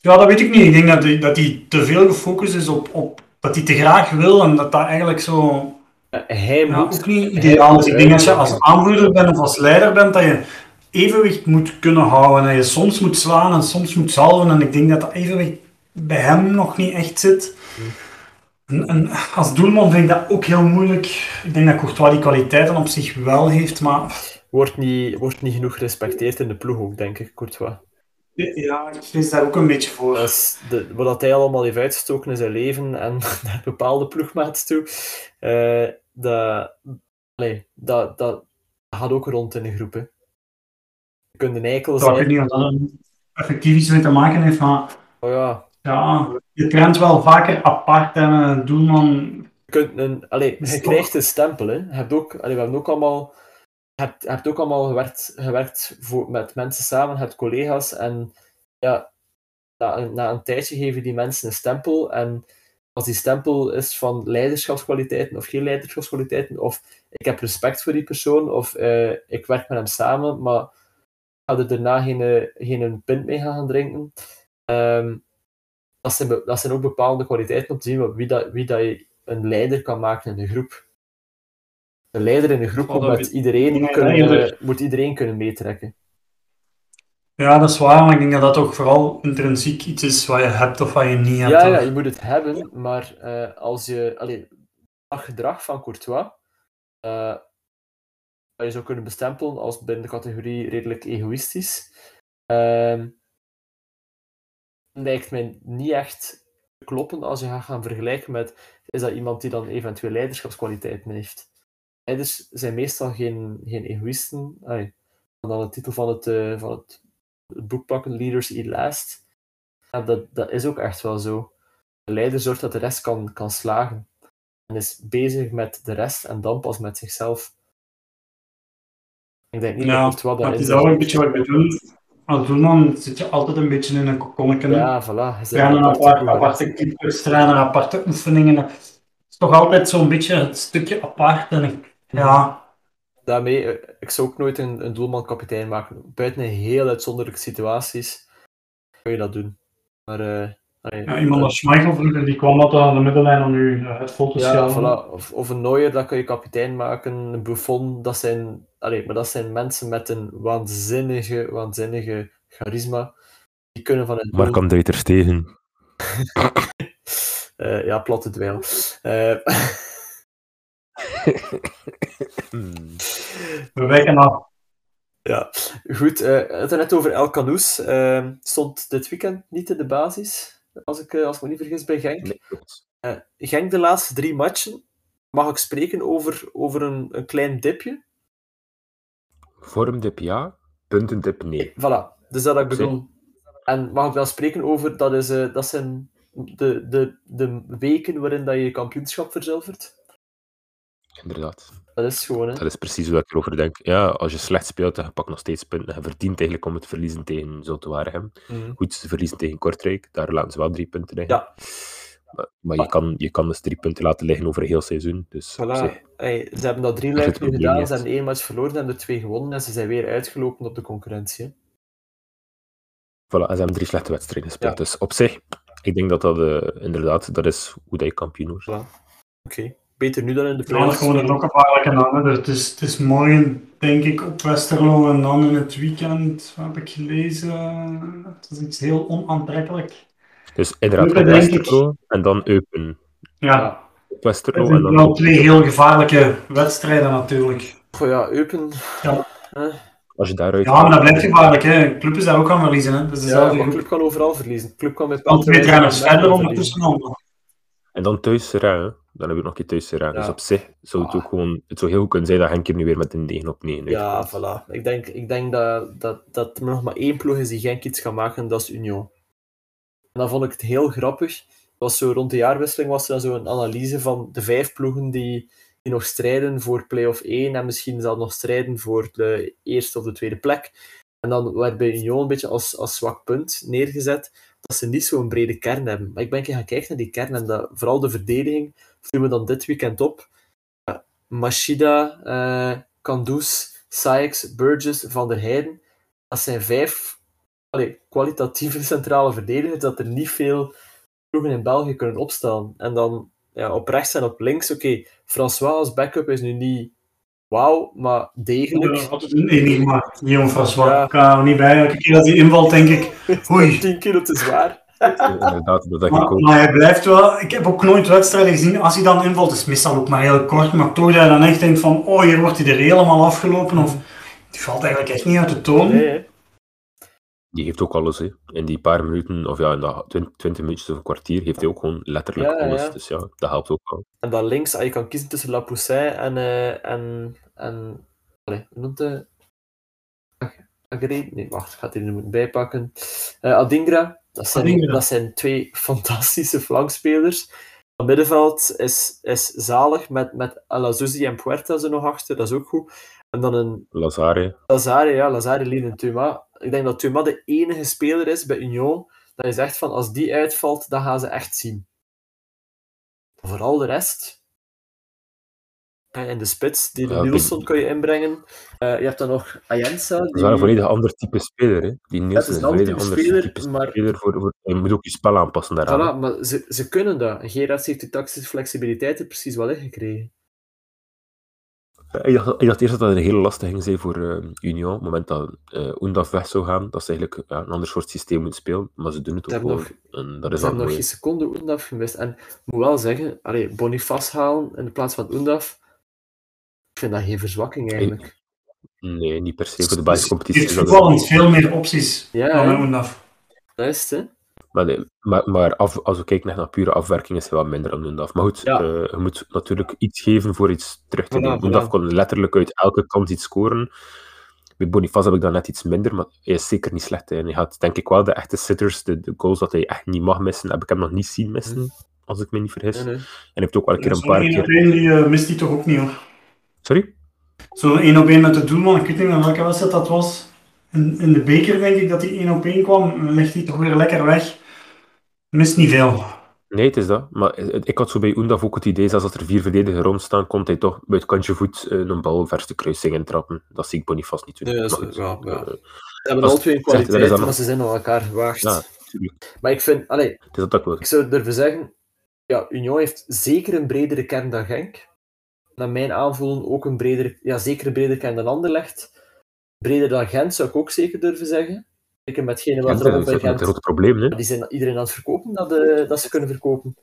ja, dat weet ik niet. Ik denk dat hij, dat te veel gefocust is op, op dat hij te graag wil en dat dat eigenlijk zo Ja, Hij Ja, moet... ook niet ideaal. Dus ik denk als je als aanvoerder bent of als leider bent, dat je evenwicht moet kunnen houden. En dat je soms moet slaan en soms moet salven. En ik denk dat dat evenwicht bij hem nog niet echt zit. En, en als doelman vind ik dat ook heel moeilijk. Ik denk dat Courtois die kwaliteiten op zich wel heeft, maar... Wordt niet, wordt niet genoeg gerespecteerd in de ploeg ook, denk ik, Courtois. Ja, ik vrees daar ook een beetje voor. Dat de, wat hij allemaal heeft uitgestoken in zijn leven en naar bepaalde ploegmaats toe, uh, dat, allee, dat, dat gaat ook rond in de groep. Hè. Je kunt een eikel zijn. Ik weet niet dat effectief iets mee te maken heeft, maar... Oh ja. Ja, je traint wel vaker apart en een doelman... Je, kunt een, allee, je krijgt een stempel. Hè. Je hebt ook, allee, we hebben ook allemaal je hebt, hebt ook allemaal gewerkt, gewerkt voor, met mensen samen, je hebt collega's en ja, na, na een tijdje geven die mensen een stempel en als die stempel is van leiderschapskwaliteiten of geen leiderschapskwaliteiten, of ik heb respect voor die persoon, of uh, ik werk met hem samen, maar ik ga er daarna geen, geen pint mee gaan drinken. Um, dat, zijn, dat zijn ook bepaalde kwaliteiten om te zien wie, dat, wie dat je een leider kan maken in de groep een leider in een groep moet, met iedereen kunnen, moet iedereen kunnen meetrekken. Ja, dat is waar, maar ik denk dat dat ook vooral intrinsiek iets is wat je hebt of wat je niet hebt. Ja, ja je moet het hebben, maar uh, als je... Allee, dat gedrag van Courtois uh, je zou kunnen bestempelen als binnen de categorie redelijk egoïstisch. Uh, lijkt mij niet echt kloppen als je gaat gaan vergelijken met is dat iemand die dan eventueel leiderschapskwaliteiten heeft leiders zijn meestal geen, geen egoïsten. Dan de titel van het, uh, van het, het boek pakken, Leaders Eat Last. Ja, dat, dat is ook echt wel zo. De leider zorgt dat de rest kan, kan slagen. En is bezig met de rest en dan pas met zichzelf. Ik denk niet ja, dat wat dat is. ook een beetje wat bedoel. Als doelman zit je altijd een beetje in een kokonnetje. Ja, voilà. Trainen apart, aparte keepers, trainen aparte oefeningen. Het is toch altijd zo'n beetje het stukje apart. En ik ja. Daarmee, eh, ik zou ook nooit een, een doelman kapitein maken. Buiten een heel uitzonderlijke situaties kun je dat doen. Maar, uh, ja, iemand als Schmeichel die kwam wat aan de middenlijn om nu het vol te ja, voilà. of, of een Neuer, dat kun je kapitein maken. Een Buffon, dat zijn, allee, maar dat zijn mensen met een waanzinnige, waanzinnige charisma. Die kunnen van een Maar kan er tegen? uh, ja, platte dweil. Uh, We wijken af. Ja, goed. Uh, het net over El Canoes. Uh, stond dit weekend niet in de basis, als ik, uh, als ik me niet vergis, bij Genk. Nee, uh, Genk de laatste drie matchen. Mag ik spreken over, over een, een klein dipje? Vormdip ja, puntendip nee. Voilà, dus dat ik bedoel. En mag ik wel spreken over, dat, is, dat zijn de, de, de weken waarin dat je je kampioenschap verzilvert? Inderdaad. Dat is gewoon, hè? Dat is precies wat ik erover denk. Ja, als je slecht speelt, dan pak je nog steeds punten. Je verdient eigenlijk om het verliezen tegen Zulte Waregem. Mm. Goed, ze verliezen tegen Kortrijk. Daar laten ze wel drie punten liggen. Ja. Maar, maar je, kan, je kan dus drie punten laten liggen over een heel seizoen. Dus voilà. hey, ze hebben dat drie luiken gedaan. Ze hebben één match verloren en de twee gewonnen. En ze zijn weer uitgelopen op de concurrentie. Voilà, en ze hebben drie slechte wedstrijden gespeeld. Ja. Dus op zich, ik denk dat dat uh, inderdaad, dat is hoe dat je kampioen wordt. Voilà. Oké. Okay beter nu dan in de playoffs. Ja, gewoon een gevaarlijke naam. Het is, het is morgen, denk ik, op Westerlo en dan in het weekend, heb ik gelezen. Het is iets heel onaantrekkelijk. Dus inderdaad, op Westerlo en dan Eupen. Ja. Op Westerlo en dan... wel twee heel gevaarlijke wedstrijden natuurlijk. Oh ja, Eupen. Ja. Als je daaruit ja, maar dat blijft gevaarlijk. Hè. Club is daar ook aan verliezen. Hè. Dus ja, de club kan overal verliezen. De club kan met al twee trainers verder ondertussen. En dan thuis Serrain. Dan heb ik nog een keer thuis. Ja. Dus op zich zou het ah. ook gewoon... Het zou heel goed kunnen zijn dat Genk nu weer met een 9 op 9 Ja, voilà. Ik denk, ik denk dat, dat, dat er nog maar één ploeg is die Genk iets kan maken, dat is Union. En dan vond ik het heel grappig. Was zo, rond de jaarwisseling was er dan zo een analyse van de vijf ploegen die, die nog strijden voor play-off 1 en misschien zelfs nog strijden voor de eerste of de tweede plek. En dan werd bij Union een beetje als, als zwak punt neergezet dat ze niet zo'n brede kern hebben. Maar ik ben gaan kijken naar die kern en dat, vooral de verdediging viel me dan dit weekend op. Machida, uh, Kandus, Sykes, Burgess, Van der Heijden. Dat zijn vijf allee, kwalitatieve centrale verdedigers dat er niet veel ploegen in België kunnen opstellen. En dan ja, op rechts en op links, oké, okay, François als backup is nu niet wauw, maar degelijk. Nee, niet maar Guillaume François ja. kan er niet bij. Elke keer dat hij invalt, denk ik, oei. 10 kilo te zwaar. Inderdaad, dat denk ik Maar, ook. maar hij blijft wel... Ik heb ook nooit wedstrijden gezien, als hij dan invalt, is meestal ook maar heel kort, maar toch dat je dan echt denkt van, oh, hier wordt hij er helemaal afgelopen, of... Die valt eigenlijk echt niet uit de toon. Nee. Die heeft ook alles, hè. In die paar minuten, of ja, in dat 20, 20 minuutjes of een kwartier, heeft hij ook gewoon letterlijk Ja, alles. ja. Dus ja, dat helpt ook wel. En dan links, ah, je kan kiezen tussen Lapoussin en... eh en, en allee, hoe noemt de... Agre? Nee, wacht, ik ga het hier nu moeten bijpakken. Eh, Adingra. Dat zijn, Adingra. dat zijn twee fantastische flankspelers. Het middenveld is, is zalig met, met Alazouzi en Puerta zo nog achter, dat is ook goed. En dan een Lazare, Lazare, ja, Lazare, Lien en Thuma. Ik denk dat Thuma de enige speler is bij Union dat je zegt van als die uitvalt, dan gaan ze echt zien. Vooral de rest. Eh, In de spits, die de Ja, Nielsen kan je inbrengen. Eh, je hebt dan nog Ayensa. dat is Die... wel een volledig ander type speler, hè. Die Nielsen is is een ander type type speler, maar- speler. Voor, voor, je moet ook je spel aanpassen daaraan. Voilà, maar ze, ze kunnen dat. En Gerards heeft die tactische flexibiliteit er precies wel in gekregen. Ik dacht, ik dacht eerst dat dat een hele lastige ging zijn voor eh, Union. Op het moment dat eh Oendaf weg zou gaan, dat ze eigenlijk ja, een ander soort systeem moeten spelen. Maar ze doen het ook gewoon. en dat Ze is hebben wel nog geen seconde Oendaf gemist. En ik moet wel zeggen, allee, Boniface halen in de plaats van Oendaf, vind dat geen verzwakking eigenlijk. Nee, niet per se. Voor de basiscompetitie heeft is dat voetballend veel meer opties Ja, dan Oendaf. Dat is het, hè? Maar, nee, maar, maar af, als we kijken naar pure afwerking, is hij wel minder dan Oendaf. Maar goed, Ja. eh, je moet natuurlijk iets geven voor iets terug te voilà. Oendaf kon letterlijk uit elke kans iets scoren. Bij Boniface heb ik dan net iets minder, maar hij is zeker niet slecht. hè. En hij had denk ik wel de echte sitters, de, de goals dat hij echt niet mag missen, heb ik hem nog niet zien missen, als ik me niet vergis. Nee, nee. En hij heeft ook wel een keer een paar 1 op keer... 1 die eh, mist hij toch ook niet hoor. Sorry? Zo'n 1 op 1 met de doelman, ik weet niet welke wedstrijd dat was. In, in de beker denk ik dat hij 1 op 1 kwam, dan legt hij toch weer lekker weg. Mist niet veel. Nee, het is dat. Maar het- ik had zo bij Oendaf ook het idee, zelfs als er vier verdedigers rondstaan, kon hij toch bij het kantje voet eh, een bal verste kruising intrappen. Dat zie ik Boniface niet doen. Nee, dat is- ja, ja. eh, Ze hebben Dat al twee dat kwaliteiten, dan- maar ze zijn aan elkaar gewaagd. ja. Maar ik vind, allee, Het is dat ook wel. ik zou durven zeggen, ja, Union heeft zeker een bredere kern dan Genk. Naar mijn aanvoelen ook een bredere, ja, zeker een bredere kern dan Anderlecht. Breder dan Gent zou ik ook zeker durven zeggen. Zeker met gene Ja, wat er is bij Gent. groot probleem, hè. Die zijn iedereen aan het verkopen dat, eh, dat ze kunnen verkopen.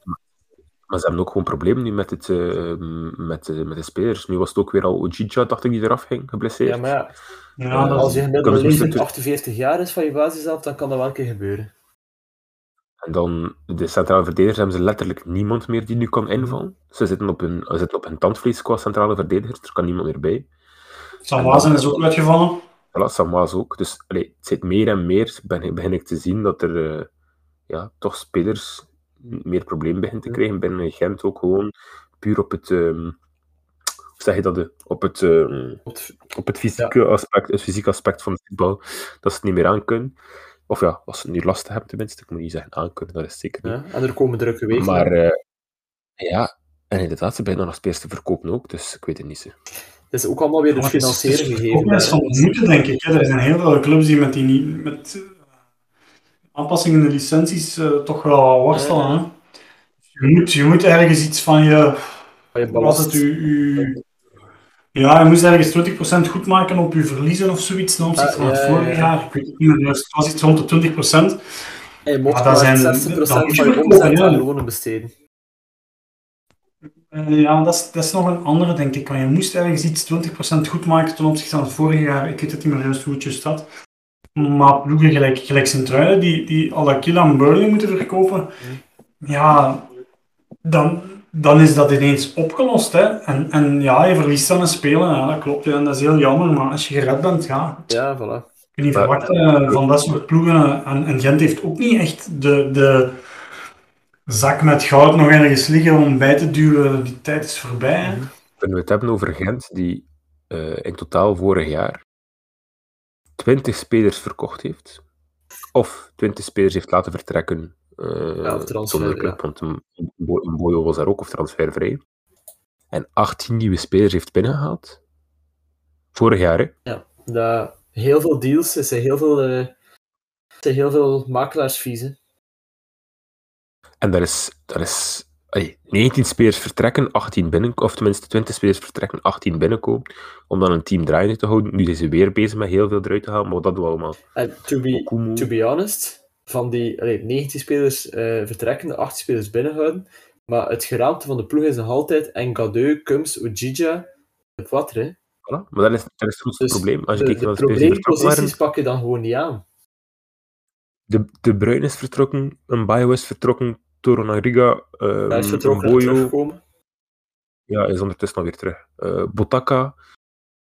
Maar ze hebben ook gewoon problemen nu met, het, eh, met, eh, met de spelers. Nu was het ook weer al Ojija, dacht ik, die eraf ging, geblesseerd. Ja, maar ja, als je is, gemiddelde kunnen ze leeftijd misschien- 48 jaar is van je basis af, dan kan dat wel een keer gebeuren. En dan, de centrale verdedigers hebben ze letterlijk niemand meer die nu kan invallen. Ze zitten op hun, ze zitten op hun tandvlees qua centrale verdedigers, er kan niemand meer bij. Samazen is ook uitgevallen. Voilà, Samaas ook. Dus allee, het zit meer en meer, begin, begin ik te zien dat er eh, ja, toch spelers meer problemen beginnen te krijgen binnen Gent ook gewoon puur op het, ehm, zeg je dat, eh, op het, ehm, op het fysieke, aspect, het fysieke aspect van het voetbal, dat ze het niet meer aan kunnen. Of ja, als ze nu last hebben tenminste, ik moet niet zeggen aan kunnen, dat is zeker niet. Ja, en er komen drukke weken. Maar eh, ja, en inderdaad, ze beginnen nog spelers te verkopen ook, dus ik weet het niet. Zo. Het is ook allemaal weer financieren is gegeven. Ook mensen hè. van moeten, denk ik. Hè. Er zijn heel veel clubs die met die met eh, aanpassingen in de licenties eh, toch wel wat worstelen. Hè. Je, moet, je moet ergens iets van je. Van je Wat was het? Ja, je moest ergens 20% goed maken op je verliezen of zoiets ten opzichte van het vorige ja. jaar. Ik weet het niet meer, het was iets rond de 20%. En je Maar maar zijn- 60% dat moet je van je omzet aan lonen besteden. Eh, ja, dat is, dat is nog een andere, denk ik. Want je moest ergens iets 20% goed maken ten opzichte van het vorige jaar. Ik weet het niet meer juist hoe het juist staat. Maar ploegen gelijk, gelijk Sint-Truiden, die, die Alakila en Burnley moeten verkopen, ja, dan, dan is dat ineens opgelost. Hè. En, en ja, je verliest dan een speler, ja, dat klopt. Ja, en dat is heel jammer, maar als je gered bent, ja, Ja, voilà. kun je niet verwachten eh, van dat soort ploegen. eh, En, en Gent heeft ook niet echt de, de zak met goud nog ergens liggen om bij te duwen. Die tijd is voorbij. hè. Kunnen we het hebben over Gent, die eh, in totaal vorig jaar 20 spelers verkocht heeft, of 20 spelers heeft laten vertrekken Ja, of transfer, zonder club, want een, Boyo was daar ook, of transfervrij. En 18 nieuwe spelers heeft binnengehaald. Vorig jaar, hè? Ja, dat, heel veel deals, er zijn heel veel, eh, er zijn heel veel makelaarsfees. hè. En dat is, dat is allee, 19 spelers vertrekken, 18 binnenkomen, of tenminste 20 spelers vertrekken, 18 binnenkomen, om dan een team draaiende te houden. Nu zijn ze weer bezig met heel veel eruit te halen, maar dat doen we allemaal. En to be, Okumu. to be honest, van die allee, 19 spelers eh, vertrekken, de 18 spelers binnenhouden. Maar het geraamte van de ploeg is nog altijd Engadeu, Kums, Ojija, de Poitre. Voilà. Maar dat is, dat is het grootste Dus probleem. Als je De, kijkt naar de de vertrokken waren, probleemposities pak je dan gewoon niet aan. de, de Bruin is vertrokken, een Bayo is vertrokken, Torunariga, um, Hij is vertrokken en Boyo, teruggekomen. ja, is ondertussen alweer terug. Uh, Botaka,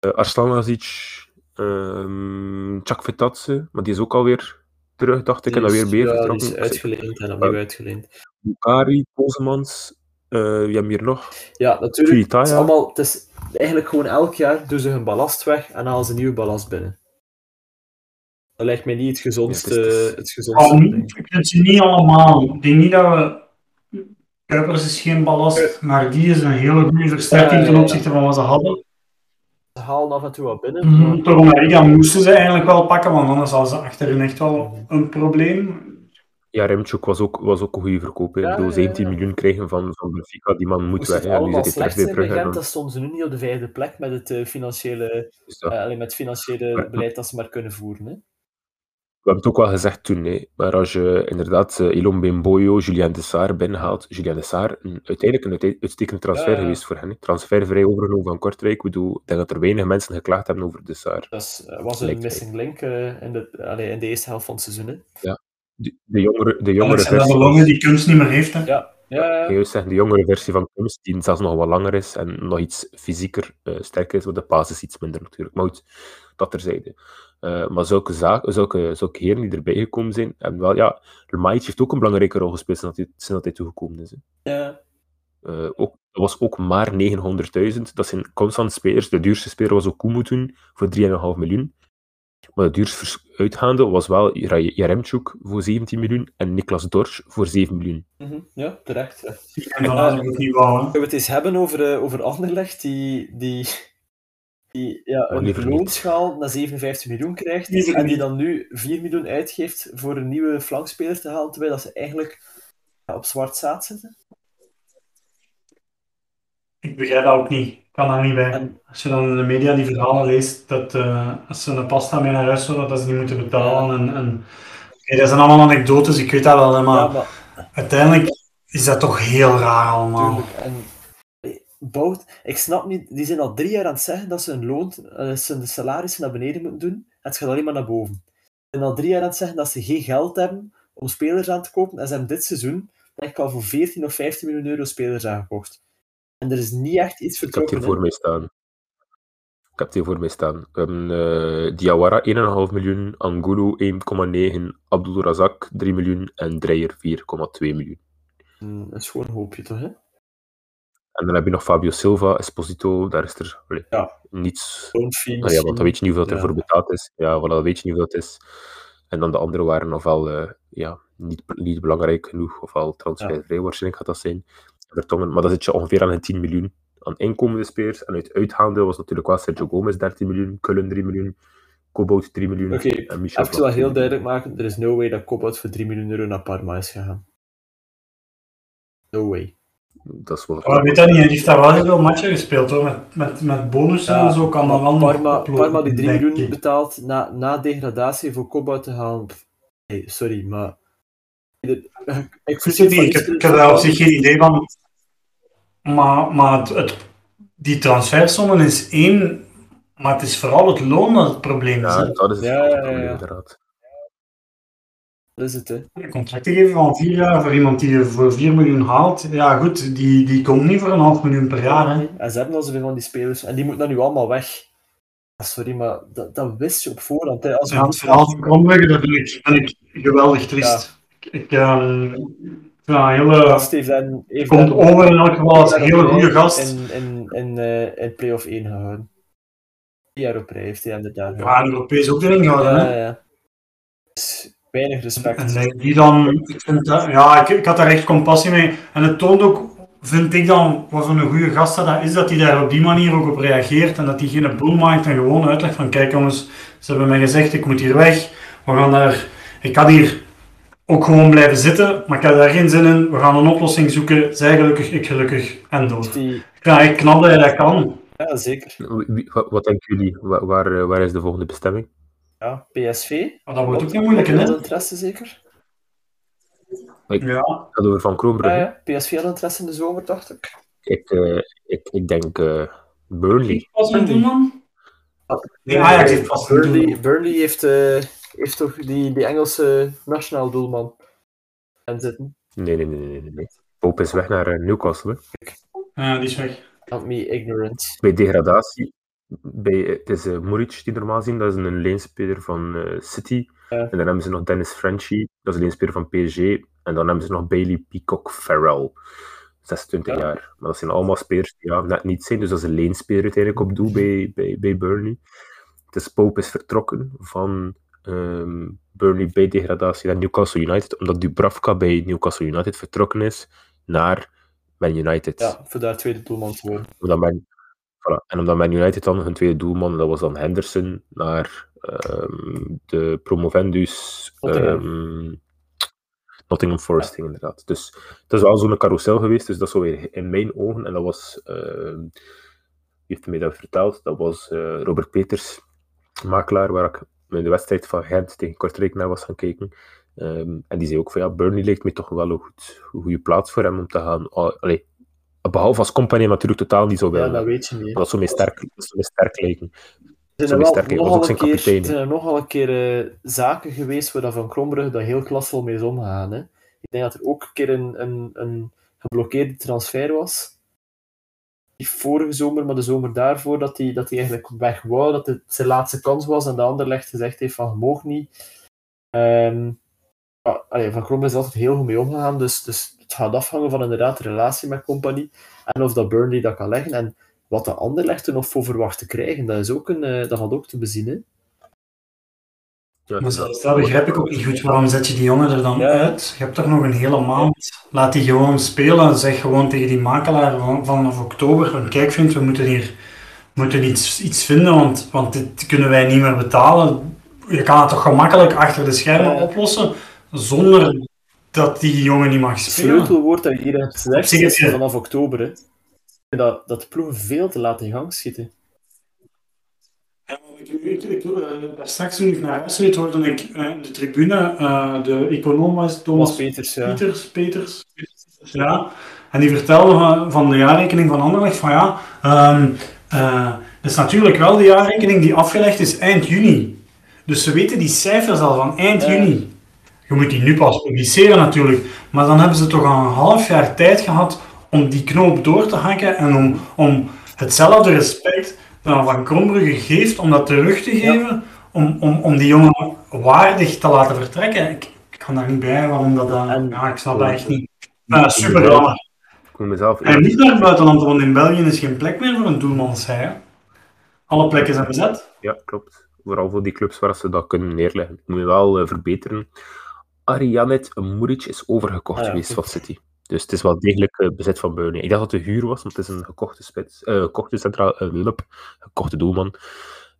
uh, Arslanazic, um, Chakvetatse, maar die is ook alweer terug, dacht ik, en dan weer meer ja, die vertrokken. is uitgeleend en opnieuw uitgeleend. Bukari, Pozemans, uh, wie hebben we hier nog? Ja, natuurlijk. Het is, allemaal, het is eigenlijk gewoon elk jaar doen ze hun ballast weg en halen ze nieuwe ballast binnen. Dat lijkt mij niet het gezondste. Ja, het is- het is- het gezondste Oh, ik vind ze niet allemaal. Ik denk niet dat we. Kuipers is geen ballast, maar die is een hele goede versterking ten opzichte van wat ze hadden. Halen af en toe wat binnen. Mm, moesten ze eigenlijk wel pakken, want anders hadden ze achterin echt wel een probleem. Ja, Remchuk was ook, was ook een goede verkoop. Ja, Ik bedoel, ja, ja. 17 miljoen krijgen van, van Benfica, die man moet weg. En nu zit hij terug bij Gent, dan- stonden ze nu niet op de vijfde plek met het eh, financiële, allee, met het financiële beleid dat ze maar kunnen voeren. Hè. We hebben het ook wel gezegd toen, hè. maar als je inderdaad uh, Ilom Bemboyo, Julien Dessart binnenhaalt, Julien Dessart, een, uiteindelijk een uite- uitstekende transfer Ja, ja. geweest voor hen. hè. Transfervrij overgenomen van Kortrijk. Ik bedoel, ik denk dat er weinig mensen geklaagd hebben over Dessart. Dat is- eh, was een Lijkt mij. missing link eh, in, de, allee, in de eerste helft van het seizoen. Hè. De, de jongere, de jongere versie, Belonge die kunst niet meer heeft. Hè. Ja, ja, ja. juist zeggen, de jongere versie van Kunst, die zelfs nog wat langer is en nog iets fysieker eh, sterker is, want de basis iets minder natuurlijk. Maar goed, dat terzijde. Eh maar zulke, zaken, zulke, zulke heren die erbij gekomen zijn, hebben wel, ja, Lemaic heeft ook een belangrijke rol gespeeld sinds dat hij, sinds dat hij toegekomen is. hè. ja. Eh, ook, dat was ook maar 900.000. Dat zijn constant spelers. De duurste speler was ook toen, voor 3,5 miljoen. Maar de duurste uitgaande was wel Jaremchuk voor 17 miljoen en Niklas Dorsch voor 7 miljoen. Mhm, ja terecht. Ja. Wou. hè. Zullen we het eens hebben over, eh, over Anderlecht, die, die, die ja, een niet. loonschaal naar 57 miljoen krijgt en die niet. dan nu 4 miljoen uitgeeft voor een nieuwe flankspeler te halen, terwijl dat ze eigenlijk ja, op zwart zaad zitten. Ik begrijp dat ook niet. Ik kan daar niet bij. En- Als je dan in de media die verhalen leest, dat eh, als ze een pasta mee naar huis willen, dat ze die moeten betalen. En, en... Dat zijn allemaal anekdotes, ik weet dat wel, hè, maar Ja, maar uiteindelijk is dat toch heel raar allemaal. Tuurlijk. En Bout, ik snap niet, die zijn al drie jaar aan het zeggen dat ze hun loon, eh, ze de salarissen naar beneden moeten doen. En het gaat alleen maar naar boven. Ze zijn al drie jaar aan het zeggen dat ze geen geld hebben om spelers aan te kopen. En ze hebben dit seizoen, denk ik al voor 14 of 15 miljoen euro spelers aangekocht. En er is niet echt iets Ik heb vertrokken. hier voor mij staan. Ik heb hier voor mij staan. We hebben eh, Diawara 1,5 miljoen, Angulo 1,9, Abdul Razak 3 miljoen en Dreyer 4,2 miljoen. Mm, Een schoon hoopje toch, hè? En dan heb je nog Fabio Silva, Esposito, daar is er allee, Ja. niets Nou ja, want dan weet je niet hoeveel er Ja. voor betaald is. Ja, voilà, dan weet je niet hoeveel het is. En dan de andere waren nog wel eh, ja, niet, niet belangrijk genoeg, ofwel transfervrij waarschijnlijk gaat dat zijn. Vertongen. Maar dan zit je ongeveer aan een 10 miljoen aan inkomende spelers. En uit uitgaande was natuurlijk wel Sergio Gomez 13 miljoen, Cullen 3 miljoen, Kobout 3 miljoen Oké, en Even wel Vlak 3 heel duidelijk maken, er is no way dat Kobout voor 3 miljoen euro naar Parma is gegaan. No way. Dat is wel... Maar ik weet dat niet, hij heeft daar wel heel veel matchen gespeeld hoor, met, met, met bonussen en zo kan dat wel Parma, Parma die 3 denk miljoen ik. betaalt na, na degradatie voor Kobout te halen. Nee, sorry, maar. Ik Ik, ik, heb, ik heb daar op zich geen idee van. Maar, maar het, het, die transfersommen is één, maar het is vooral het loon dat het probleem is. Ja, dat is het Ja, probleem, ja. inderdaad. Dat is het, hè. Een contract te geven van vier jaar voor iemand die je voor 4 miljoen haalt, ja goed, die, die komt niet voor een half miljoen per jaar. Hè. En ze hebben al zoveel van die spelers en die moeten dan nu allemaal weg. Ah, Sorry, maar dat, dat wist je op voorhand. Hè. Als Ja, het verhaal van Kronbergen, dat vind ik, geweldig triest. Ik, ik dat een hele, gast heeft dan, heeft komt dan- over in elk geval als een hele goede gast. In, in, in, eh, in play-off 1 gehouden. Vier jaar op rij heeft hij inderdaad. Ja, Europees ook erin gehouden. hè. ja, ja. Dus weinig respect. En dat die dan, ik vind dat, ja, ik, ik had daar echt compassie mee. En het toont ook, vind ik dan, wat voor een goede gast dat dat is, dat hij daar op die manier ook op reageert. En dat hij geen boel maakt en gewoon uitlegt van, kijk jongens, ze hebben mij gezegd, ik moet hier weg. We gaan daar, ik kan hier ook gewoon blijven zitten, maar ik heb daar geen zin in. We gaan een oplossing zoeken. Zij gelukkig, ik gelukkig en door. Die, Ja, ik knap dat je dat kan. ja, zeker. Wat, wat denken jullie? Waar, waar, eh, waar is de volgende bestemming? Ja, PSV. Maar dat wordt ook niet moeilijk, hè? interesse zeker. Ik Ja, had over Van Kroonbrugge. Ja, ja, PSV had interesse in de zomer, dacht ik. Ik, eh, ik, ik denk eh, Burnley. was een Burnley. doelman? Ah, Nee, Ajax heeft vast Burnley. Burnley heeft, eh, heeft toch die, die Engelse nationaal doelman en zitten. Nee, nee, nee, nee, nee. Pope is weg naar Newcastle. hè. Ja, die is weg. Not me ignorant. Bij degradatie. Bij, het is uh, Muric die normaal zien, dat is een leenspeler van eh, City. Ja. En dan hebben ze nog Dennis Frenchy, dat is een leenspeler van PSG. En dan hebben ze nog Bailey Peacock Farrell, 26 Ja. jaar. Maar dat zijn allemaal spelers die ja, net niet zijn, dus dat is een leenspeler uiteindelijk op doel bij, bij, bij Burnley. Dus Pope is vertrokken van ehm, Burnley bij degradatie naar Newcastle United, omdat Dubravka bij Newcastle United vertrokken is naar Man United. Ja, voor daar tweede doelman te worden. Man, voilà. En omdat Man United dan hun tweede doelman, dat was dan Henderson, naar ehm, de promovendus Nottingham. Nottingham, Nottingham Forest ging, inderdaad. Dus het is wel zo'n carousel geweest, dus dat is zo weer in mijn ogen. En dat was, ehm, wie heeft mij dat verteld? Dat was eh, Robert Peters, makelaar, waar ik in de wedstrijd van Gent tegen Kortrijk naar was gaan kijken. Ehm, en die zei ook van ja, Burnley lijkt me toch wel een, goed, goede plaats voor hem om te gaan. Oh, allee, behalve als compagnie natuurlijk totaal niet zo Ja, willen. dat weet je niet. dat zou mij sterk, dat sterk lijken. Er Zo zijn wel nogal ook een zijn keer, er zijn nogal een keer eh, zaken geweest waar dat Van Krombrugge dat heel klassevol mee is omgegaan. Hè. Ik denk dat er ook een keer een, een, een geblokkeerde transfer was. Die vorige zomer, maar de zomer daarvoor, dat hij dat hij eigenlijk weg wou, dat het zijn laatste kans was en de ander legt gezegd heeft van je mag niet. Ehm, ja, allee, van Krombrugge is altijd heel goed mee omgegaan, dus, dus het gaat afhangen van inderdaad de relatie met compagnie en of dat Burnley dat kan leggen. En wat de ander legt er nog voor verwacht te krijgen, dat, is ook een, eh, dat valt ook te bezien. Hè? Ja, Maar zelfs dat begrijp ik ook niet goed. Waarom zet je die jongen er dan Ja. uit? Je hebt toch nog een hele maand. Laat die gewoon spelen. Zeg gewoon tegen die makelaar van, vanaf oktober. Kijk vriend, we moeten hier moeten iets, iets vinden, want, want dit kunnen wij niet meer betalen. Je kan het toch gemakkelijk achter de schermen oplossen, zonder dat die jongen niet mag Het spelen. sleutelwoord dat je hier hebt gezegd is vanaf oktober. Hè. Dat, dat de ploegen veel te laat in gang schieten. Ja, ik, ik, ik, eh, daar straks toen ik naar huis reed, hoorde ik eh, in de tribune eh, de econoom was Thomas Peters, ja. Peters, Peters, ja. En die vertelde van, van de jaarrekening van Anderlecht van ja, ehm eh, dat is natuurlijk wel de jaarrekening die afgelegd is eind juni. Dus ze weten die cijfers al van eind Ja. juni. Je moet die nu pas publiceren natuurlijk, maar dan hebben ze toch al een half jaar tijd gehad om die knoop door te hakken en om, om hetzelfde respect dat Van Krombrugge geeft, om dat terug te geven, om, om, om die jongen waardig te laten vertrekken. Ik, ik kan daar niet bij waarom dat dan... En- ja, ik snap dat echt niet. Uh, super jammer. Mezelf Hij moet naar het buitenland, want in België is geen plek meer voor een doelman, zei hij. Alle plekken zijn bezet. Ja, klopt. Vooral voor die clubs waar ze dat kunnen neerleggen. Ik moet je wel eh, verbeteren. Arianet Muric is overgekocht Ah ja, geweest van City. Dus het is wel degelijk eh, bezit van Burnley. Ik dacht dat het de huur was, want het is een gekochte spits. eh gekochte centraal eh, Lulp, gekochte doelman.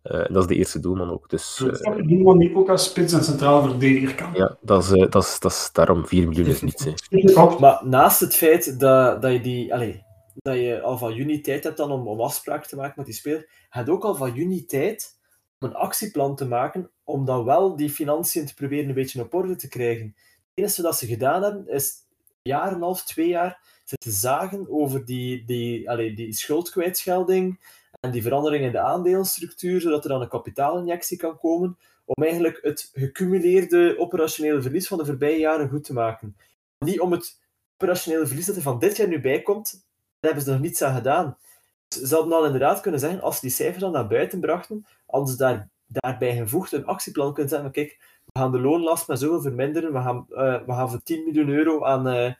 Eh, en dat is de eerste doelman ook. Dus Dat is eh, ook een doelman die ook als spits en centraal verdediger kan. ja, dat is, eh, dat, is, dat is daarom 4 miljoen is niets. hè. Maar naast het feit dat, dat, je die, allez, dat je al van juni tijd hebt dan om, om afspraken te maken met die speler, je hebt ook al van juni tijd een actieplan te maken om dan wel die financiën te proberen een beetje op orde te krijgen. Het enige wat ze gedaan hebben, is een jaar en een half, twee jaar zitten zagen over die, die, allez, die schuldkwijtschelding en die verandering in de aandelenstructuur, zodat er dan een kapitaalinjectie kan komen om eigenlijk het gecumuleerde operationele verlies van de voorbije jaren goed te maken. Niet om het operationele verlies dat er van dit jaar nu bij komt, daar hebben ze nog niets aan gedaan. Ze hadden al inderdaad kunnen zeggen, als ze die cijfers dan naar buiten brachten, hadden ze daar, daarbij gevoegd een actieplan kunnen zetten. van, Kijk, we gaan de loonlast met zoveel verminderen. We gaan, eh, we gaan voor 10 miljoen euro aan, eh,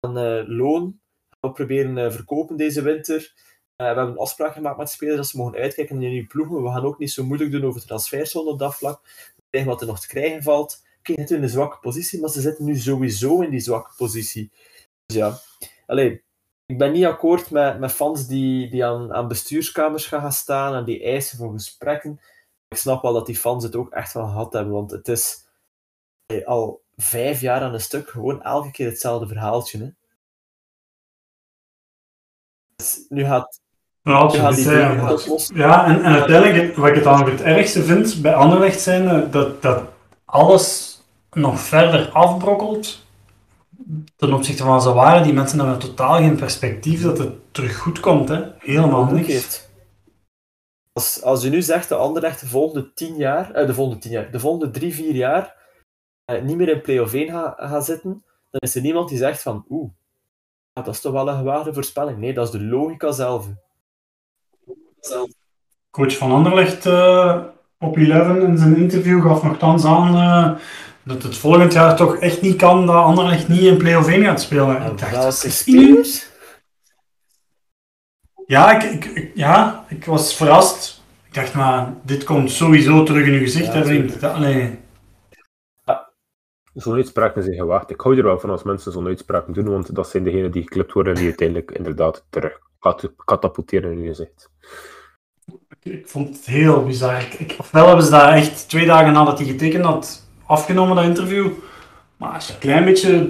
aan eh, loon we proberen verkopen deze winter. We hebben een afspraak gemaakt met spelers dat ze mogen uitkijken naar nieuwe ploegen. We gaan ook niet zo moeilijk doen over transferzone op dat vlak. We krijgen wat er nog te krijgen valt. Kijk, het in een zwakke positie, maar ze zitten nu sowieso in die zwakke positie. Dus ja, alleen, ik ben niet akkoord met, met fans die, die aan, aan bestuurskamers gaan, gaan staan en die eisen voor gesprekken. Ik snap wel dat die fans het ook echt wel gehad hebben, want het is eh, al vijf jaar aan een stuk gewoon elke keer hetzelfde verhaaltje. Hè. Dus nu gaat, Ja, nu gaat die dingen Ja, en, en uiteindelijk, wat ik het dan het ergste vind bij Anderlecht zijn, eh, dat, dat alles nog verder afbrokkelt ten opzichte van ze waren, die mensen hebben totaal geen perspectief dat het terug goed komt. Hè? Helemaal niks. Als, als je nu zegt de Anderlecht de volgende tien jaar, eh, de volgende tien jaar, de volgende drie, vier jaar eh, niet meer in play-off 1 gaat ga zitten, dan is er niemand die zegt van oeh, dat is toch wel een gewaagde voorspelling. Nee, dat is de logica zelf. Coach van Anderlecht eh, op 11 in zijn interview gaf nogthans aan eh, dat het volgend jaar toch echt niet kan dat Anderlecht niet in play-off 1 gaat spelen. En Ik dacht, dat is spelers? Ja, ik, ik, ik- ja, ik was verrast. Ik dacht, maar dit komt sowieso terug in uw gezicht. Ja, hè, vriend. tuurlijk. Dat, nee. Zo'n uitspraken zijn gewaagd. Ik hou er wel van als mensen zo'n uitspraken doen, want dat zijn degenen die geklipt worden en die uiteindelijk inderdaad terug kat- katapulteren in je gezicht. Ik, ik vond het heel bizar. Ik, ik- ofwel hebben ze dat echt twee dagen nadat hij getekend had afgenomen, dat interview. Maar als je een klein beetje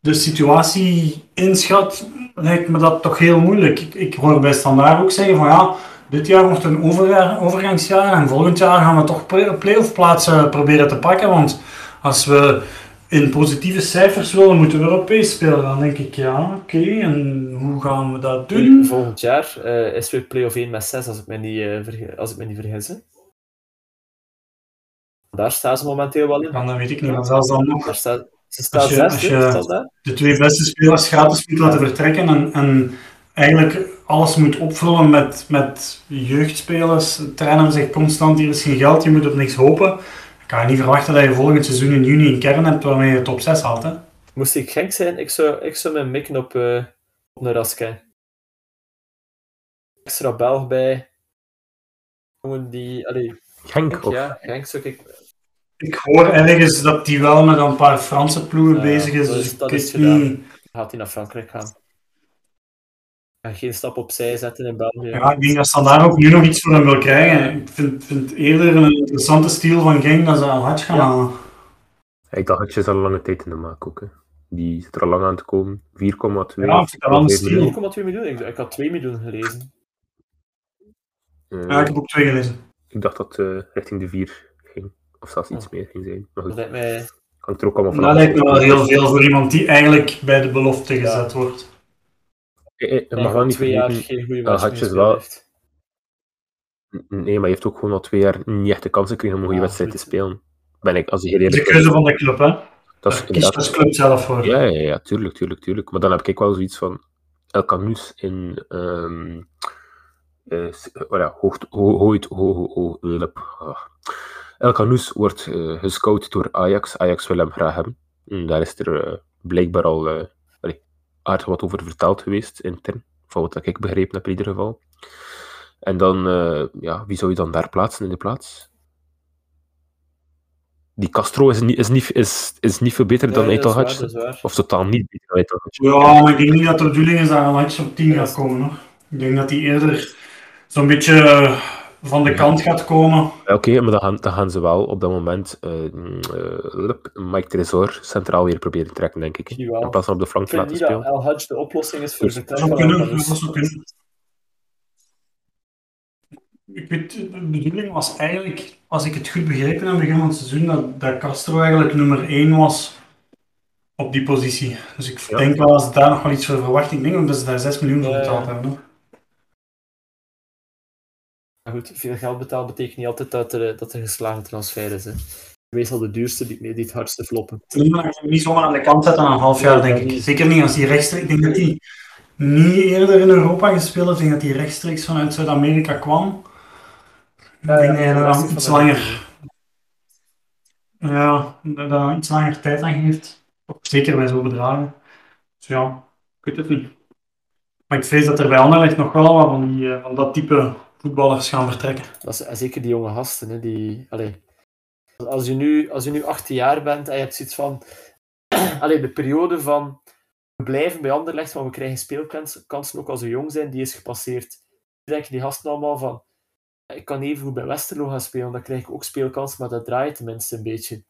de situatie inschat, lijkt me dat toch heel moeilijk. Ik, ik hoor bij Standaard ook zeggen van ja, dit jaar wordt een over, overgangsjaar en volgend jaar gaan we toch play- play-off plaatsen proberen te pakken. Want als we in positieve cijfers willen, moeten we Europees spelen. Dan denk ik ja, oké, en hoe gaan we dat doen? Volgend jaar eh, is weer play-off 1 met 6, als ik me niet, verge- als ik me niet vergis. hè. Daar staan ze momenteel wel in. Dan dat weet ik niet, maar zelfs dan nog. Daar staat, ze staan Als je- zes, als je- de twee beste spelers gratis moet laten vertrekken en, en eigenlijk alles moet opvullen met, met jeugdspelers. Trainen zegt constant, hier is geen geld, je moet op niks hopen. Ik kan je niet verwachten dat je volgend seizoen in juni een kern hebt waarmee je top 6 haalt. Hè? Moest ik gek zijn, ik zou, ik zou mijn mikken op, eh op een. Extra Belg bij. Jongen die... Allee, Genk, of ja, Genk zou ik... Ik hoor ergens dat hij wel met een paar Franse ploegen bezig is, is- dus dat is gedaan. niet... Gaat hij naar Frankrijk gaan? En geen stap opzij zetten in België. Ja, ik denk dat Standaard ook nu nog iets voor hem wil krijgen. Ik vind, vind eerder een interessante stijl van Genk dat ze al Hatch gaan Ja. halen. Ik dacht dat je al lange tijd in de maak ook. Hè. Die zit er al lang aan te komen. 4,2. Ja, ik vind dat wel een 4,5 stijl. miljoen. 1,2 miljoen? Ik, ik had 2 miljoen gelezen. Eh, Ja, ik heb ook twee gelezen. Ik dacht dat het richting de 4 ging. Of zelfs iets meer ging zijn. Maar Dat goed, lijkt mij... hangt er ook allemaal van Dat lijkt me wel heel veel voor iemand die eigenlijk bij de belofte gezet wordt. Eh, eh, Je mag wel niet twee jaar vergeten. geen goede Ja, match Hatjes wel. Nee, maar hij heeft ook gewoon al twee jaar niet echt de kans gekregen om een goede Ja, wedstrijd te spelen. Ben ik, als ik Dat de keuze van de club, hè? Dat is inderdaad... als club zelf voor. Ja, ja, ja, tuurlijk, tuurlijk, tuurlijk. Maar dan heb ik wel zoiets van El Canus in ehm eh, s- well ja, hoog, ho, El wordt eh, gescout door Ajax. Ajax wil hem graag hebben. En daar is er eh, blijkbaar al eh, allee, aardig wat over verteld geweest, intern. Van wat ik begrepen heb in ieder geval. En dan, eh, ja, wie zou je dan daar plaatsen in de plaats? Die Castro is niet, is niet, is, is niet veel beter dan Eitel Hutchinson. Of totaal niet beter dan Eitel Hutchinson. Ja, maar ik denk niet dat de bedoeling is dat een Hatch op 10 gaat komen. Hoor. Ik denk dat hij eerder zo'n beetje van de kant gaat komen. Oké, maar dan gaan, dan gaan ze wel op dat moment lup, Mike Tresor centraal weer proberen te trekken, denk ik. Jawel. In plaats van op de flank Ik te vind laten niet dat spelen. El Hadj de oplossing is voor Dus- de zou van kunnen. El Dat Hadj. zou kunnen. Ik weet, de bedoeling was eigenlijk, als ik het goed begrepen heb, begin van het seizoen, dat, dat Castro eigenlijk nummer 1 was op die positie. Dus ik Ja. denk wel, als daar nog wel iets voor verwacht, ik denk ook dat ze daar 6 miljoen voor betaald hebben. Goed, veel geld betalen betekent niet altijd dat er, dat er geslagen transfer is. Hè. Meestal de duurste die, die het hardste floppen. Hem niet zomaar aan de kant zetten aan een half jaar, denk ik. Zeker niet als hij rechtstreeks... Ik denk dat hij niet eerder in Europa gespeeld heeft. Ik denk dat hij rechtstreeks vanuit Zuid-Amerika kwam. Ik denk dat je dan iets langer... Ja, dat dat iets langer tijd aan geeft. Zeker bij zo'n bedragen. Dus ja, ik weet het niet. Maar ik vrees dat er bij Anderlecht nog wel wat van, die, eh, van dat type voetballers gaan vertrekken. Dat is, en zeker die jonge gasten. Hè, die, als, je nu, als je nu 18 jaar bent en je hebt zoiets van... de periode van... We blijven bij Anderlecht, want we krijgen speelkansen ook als we jong zijn, die is gepasseerd. Dan denken die gasten allemaal van... Ik kan even goed bij Westerlo gaan spelen, dan krijg ik ook speelkansen, maar dat draait tenminste een beetje.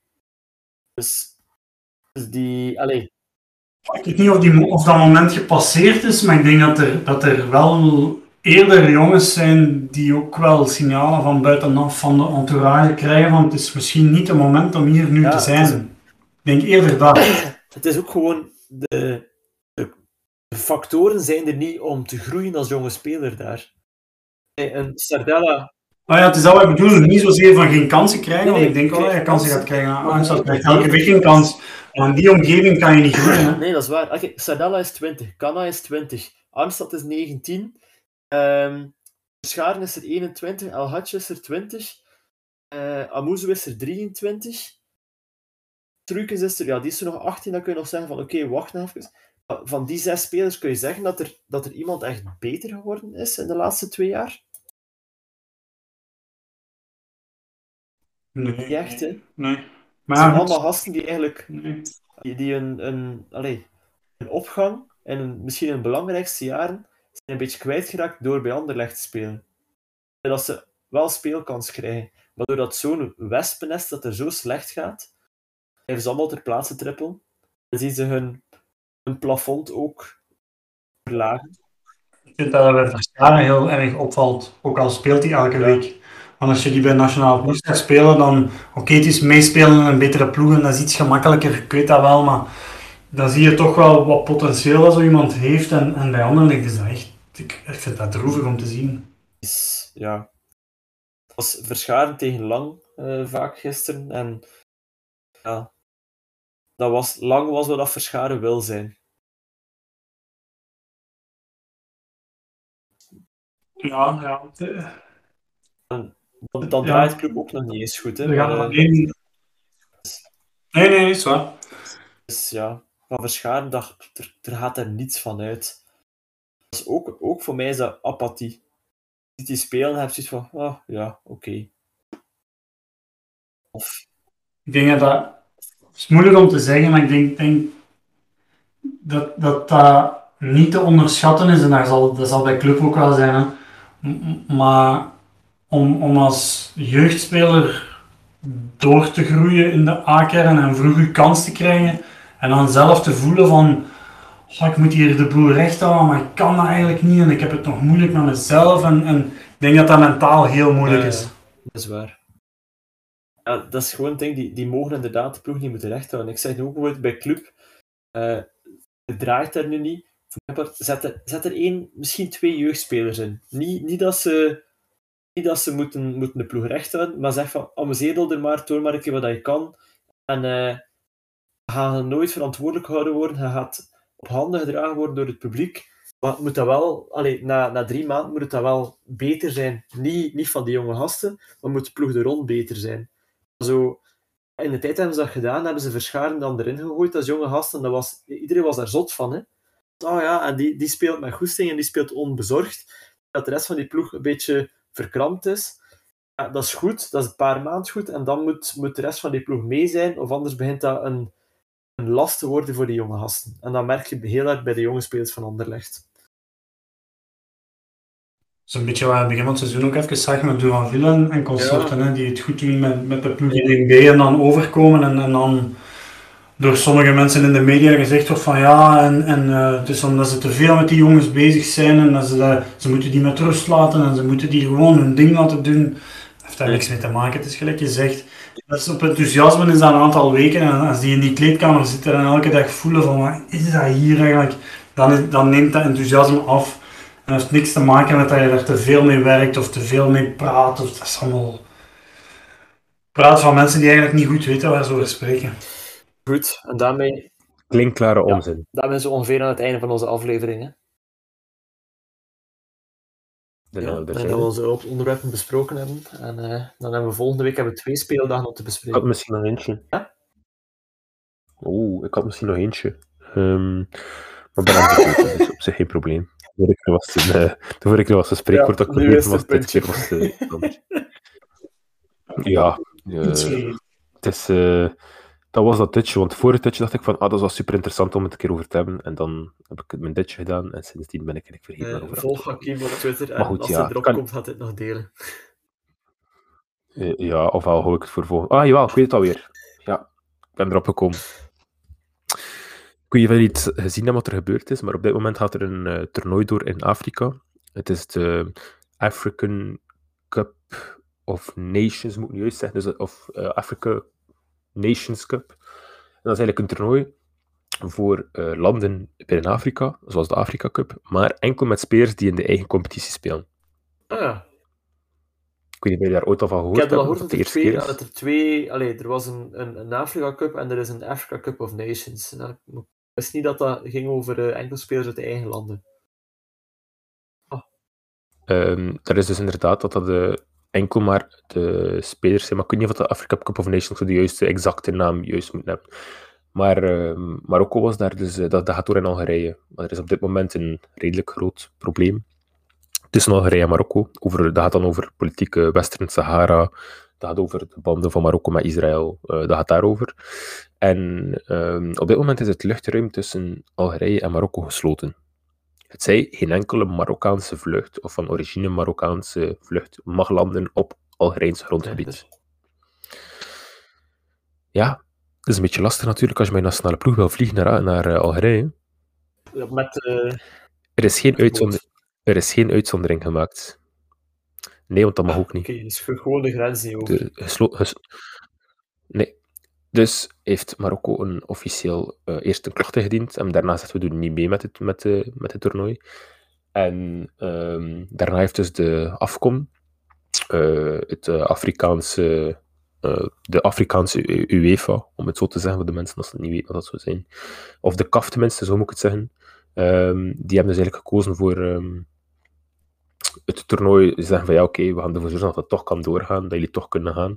Dus, dus die... Allee, Ik weet niet of, die, of dat moment gepasseerd is, maar ik denk dat er, dat er wel eerder jongens zijn die ook wel signalen van buitenaf van de entourage krijgen, want het is misschien niet het moment om hier nu Ja, te zijn. Ik denk eerder dat. het is ook gewoon de, de, factoren zijn er niet om te groeien als jonge speler daar. En Sardella, Maar ja, het is dat wat ik bedoel. Niet zozeer van geen kansen krijgen, Nee, want ik denk wel dat je kansen gaat krijgen. Angstad nee, krijgt elke week geen kans. Maar in die omgeving kan je niet groeien. Hè. Nee, dat is waar. Oké, Sardella is 20, Kana is 20, Arnstad is 19, ehm Scharen is er 21, El Hadj is er 20, eh Amuzu is er 23, Truikens is er, ja, die is er nog 18, dan kun je nog zeggen van oké, wacht even. Maar Van die zes spelers kun je zeggen dat er, dat er iemand echt beter geworden is in de laatste twee jaar? Nee. Niet echt, hè? Het Nee. zijn Maar ja, goed. allemaal gasten die eigenlijk Nee. die, die een, een, allee, een opgang en een, misschien hun belangrijkste jaren zijn een beetje kwijtgeraakt door bij Anderlecht te spelen. En dat ze wel speelkans krijgen. Maar doordat zo'n wespennest dat er zo slecht gaat, blijven ze allemaal ter plaatse trippelen. Dan zien ze hun, hun plafond ook verlagen. Ik vind dat dat bij Verscharen heel erg opvalt. Ook al speelt hij elke week. Want als je die bij Nationaal Ploeg gaat spelen, dan... Oké, het is meespelen in een betere ploeg en dat is iets gemakkelijker. Ik weet dat wel, maar... Dan zie je toch wel wat potentieel dat zo iemand heeft. En, en bij anderen is dat echt... Ik, ik vind dat droevig om te zien. Is, ja, het was verscharen tegen Lang eh, vaak gisteren. En ja, dat was, Lang was wat dat verscharen wil zijn. Ja, ja. De, Dan, dan Ja. draait de club ook nog niet eens goed. Hè? Maar, maar eh, één... Nee, nee, is waar. Dus ja, van Verscharen, dat, er, er gaat er niets van uit. Ook, ook voor mij is dat apathie. Je die spelen en heb je zoiets van, ah, ja, oké. Of, Ik denk dat. Het is moeilijk om te zeggen, maar ik denk, denk dat, dat dat niet te onderschatten is. En dat zal, dat zal bij club ook wel zijn. Hè. Maar om, om als jeugdspeler door te groeien in de A-kern en vroeg je kans te krijgen. En dan zelf te voelen van... "Oh, ik moet hier de boel recht houden, maar ik kan dat eigenlijk niet. En ik heb het nog moeilijk met mezelf. En, en ik denk dat dat mentaal heel moeilijk is. dat is waar. Ja, dat is gewoon een ding, die, die mogen inderdaad de ploeg niet moeten rechthouden. Ik zeg nu ook bijvoorbeeld bij club, eh het draait er nu niet. Zet er, zet er één, misschien twee jeugdspelers in. Niet, niet dat ze, niet dat ze moeten, moeten de ploeg recht houden, maar zeg van, amuseer er maar, toon maar een keer wat je kan. En eh ga nooit verantwoordelijk gehouden worden, je gaat op handen gedragen worden door het publiek. Maar moet dat wel, allee, na, na drie maanden moet het dat wel beter zijn. Niet, niet van die jonge gasten, maar moet de ploeg er rond beter zijn. Zo, in de tijd hebben ze dat gedaan, hebben ze Verscharen dan erin gegooid als jonge gasten. Dat was, iedereen was daar zot van. Hè? Oh ja, en die, die speelt met goesting en die speelt onbezorgd. Dat de rest van die ploeg een beetje verkrampt is. Ja, dat is goed, dat is een paar maanden goed. En dan moet, moet de rest van die ploeg mee zijn, of anders begint dat een, een last te worden voor die jonge gasten. En dat merk je heel hard bij de jonge spelers van Anderlecht. Dat is een beetje wat we aan het begin van het seizoen ook even zagen met Duran Villen en consorten, hè, die het goed doen met, met de ploeg in 1B en dan overkomen en, en dan door sommige mensen in de media gezegd wordt van ja, en, en eh, het is omdat ze te veel met die jongens bezig zijn en dat ze, dat, ze moeten die met rust laten en ze moeten die gewoon hun ding laten doen. Heeft daar niks mee te maken, het is gelijk je zegt. Dat is op enthousiasme is dat een aantal weken en als die in die kleedkamer zitten en elke dag voelen van wat is dat hier eigenlijk, dan, is, dan neemt dat enthousiasme af. En dat heeft niks te maken met dat je er te veel mee werkt of te veel mee praat. Of, dat is allemaal praat van mensen die eigenlijk niet goed weten waar ze over spreken. Goed, en daarmee, Klinkklare Ja. onzin. daarmee zijn we ongeveer aan het einde van onze aflevering. Hè? Ja, ik denk dat we onze onderwerpen besproken hebben. En eh, dan hebben we volgende week hebben we twee speeldagen om te Ik had bespreken. misschien nog eentje. Ja? Oeh, ik had misschien nog eentje. Ehm, maar ben aan het vergeten, dus op zich geen probleem. De vorige keer was het een, eh, de vorige keer was een spreekwoord Ja, dat ik was, dit puntje. keer was het. Ja, eh, het is, eh, dat was dat ditje, want voor het ditje dacht ik van, ah, dat was super interessant om het een keer over te hebben. En dan heb ik mijn ditje gedaan en sindsdien ben ik eigenlijk vergeten Eh, waarover volg het Hakim op Twitter en goed, als ja, hij erop kan- komt, gaat het nog delen. Eh, ja, ofwel hou ik het voor volgende. Ah, jawel, ik weet het alweer. Ja, ik ben erop gekomen. Ik weet niet of gezien wat er gebeurd is, maar op dit moment gaat er een eh, toernooi door in Afrika. Het is de African Cup of Nations, moet ik nu juist zeggen. Dus, of Africa Nations Cup. En dat is eigenlijk een toernooi voor uh, landen binnen Afrika, zoals de Afrika Cup, maar enkel met spelers die in de eigen competitie spelen. Ah ja. Ik weet niet of je daar ooit al van gehoord Ik heb hebt. al gehoord dat er twee, dat er twee allee, er was een, een, een Afrika Cup en er is een Africa Cup of Nations. Nou, ik wist niet dat dat ging over uh, enkel spelers uit de eigen landen. Um, er is dus inderdaad dat dat de, enkel maar de spelers zijn, maar ik weet niet of de Afrika Cup of Nations de juiste exacte naam juist moet hebben. Maar uh, Marokko was daar, dus uh, dat, dat gaat door in Algerije. Maar er is op dit moment een redelijk groot probleem tussen Algerije en Marokko. Over, dat gaat dan over politieke Western Sahara. Dat gaat over de banden van Marokko met Israël. Uh, dat gaat daarover. En um, op dit moment is het luchtruim tussen Algerije en Marokko gesloten. Het zij geen enkele Marokkaanse vlucht of van origine Marokkaanse vlucht mag landen op Algerijns grondgebied. Ja, het is een beetje lastig natuurlijk als je met een nationale ploeg wil vliegen naar, naar uh, Algerije. Met, uh, er, is geen uitzonder, er is geen uitzondering gemaakt. Nee, want dat mag ah, ook niet. Oké, okay, dus gewoon de grens niet over. De, geslo, ges, nee. Dus heeft Marokko een officieel uh, eerst een klacht ingediend en daarna zegt we doen niet mee met het, met, de, met het toernooi. En um, daarna heeft dus de AFCOM, het Afrikaanse uh, de Afrikaanse UEFA, om het zo te zeggen, voor de mensen als ze niet weten wat dat zou zijn. Of de KAF tenminste, zo moet ik het zeggen. Um, die hebben dus eigenlijk gekozen voor um, het toernooi. Ze zeggen van ja, oké, we gaan ervoor zorgen dat het toch kan doorgaan, dat jullie toch kunnen gaan.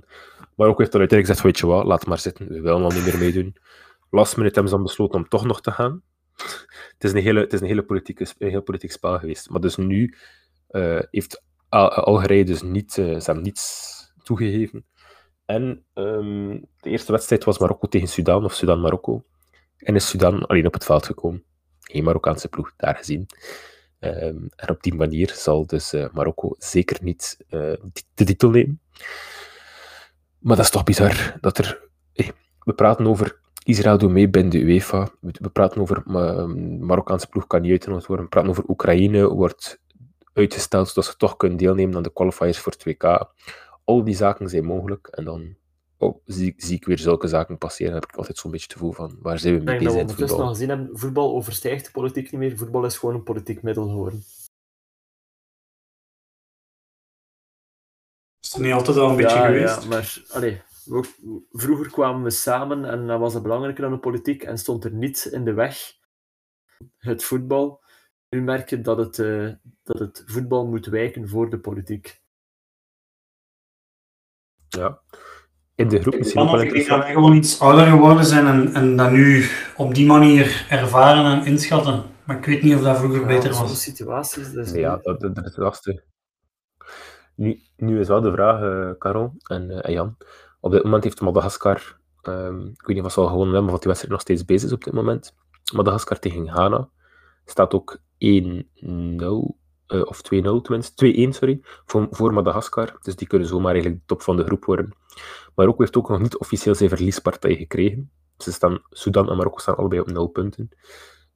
Maar ook heeft uiteindelijk gezegd weet je wat, laat maar zitten, we willen al niet meer meedoen. Last minute hebben ze dan besloten om toch nog te gaan. het is een hele, het is een hele een heel politiek spel geweest. Maar dus nu uh, heeft Algerije dus niet, uh, ze niets toegegeven. En um, de eerste wedstrijd was Marokko tegen Sudan, of Sudan-Marokko. En is Sudan alleen op het veld gekomen. Geen Marokkaanse ploeg daar gezien. Um, en op die manier zal dus uh, Marokko zeker niet de titel nemen. Maar dat is toch bizar dat er. Hey, we praten over Israël doet mee binnen de UEFA. We praten over uh, Marokkaanse ploeg kan niet uitgenodigd worden. We praten over Oekraïne wordt uitgesteld zodat ze toch kunnen deelnemen aan de qualifiers voor 2K al die zaken zijn mogelijk. En dan oh, zie, zie, ik weer zulke zaken passeren. Dan heb ik altijd zo'n beetje het gevoel van, waar zijn we mee bezig in voetbal? nog gezien hebben, voetbal overstijgt de politiek niet meer. Voetbal is gewoon een politiek middel geworden. Is dat niet altijd al een beetje ja, geweest? Ja, maar allee, we, vroeger kwamen we samen en dat was het belangrijker dan de politiek en stond er niets in de weg. Het voetbal. Nu merk je dat het, uh, dat het voetbal moet wijken voor de politiek. Ja. In de groep misschien ook wel Ik denk dat wij gewoon iets ouder geworden zijn en, en dat nu op die manier ervaren en inschatten. Maar ik weet niet of dat vroeger ja, beter was. situaties. Dus ja, dat, dat, is lastig. Nu, nu is wel de vraag, uh, Karel en, uh, Jan. Op dit moment heeft Madagaskar, um, ik weet niet of ze al gewonnen hebben, of die wedstrijd nog steeds bezig is op dit moment. Madagaskar tegen Ghana staat ook 1-0 uh, of 2-0 tenminste, 2-1 sorry, voor, voor Madagaskar. Dus die kunnen zomaar eigenlijk de top van de groep worden. Marokko heeft ook nog niet officieel zijn verliespartij gekregen. Ze staan, Sudan en Marokko staan allebei op 0 punten.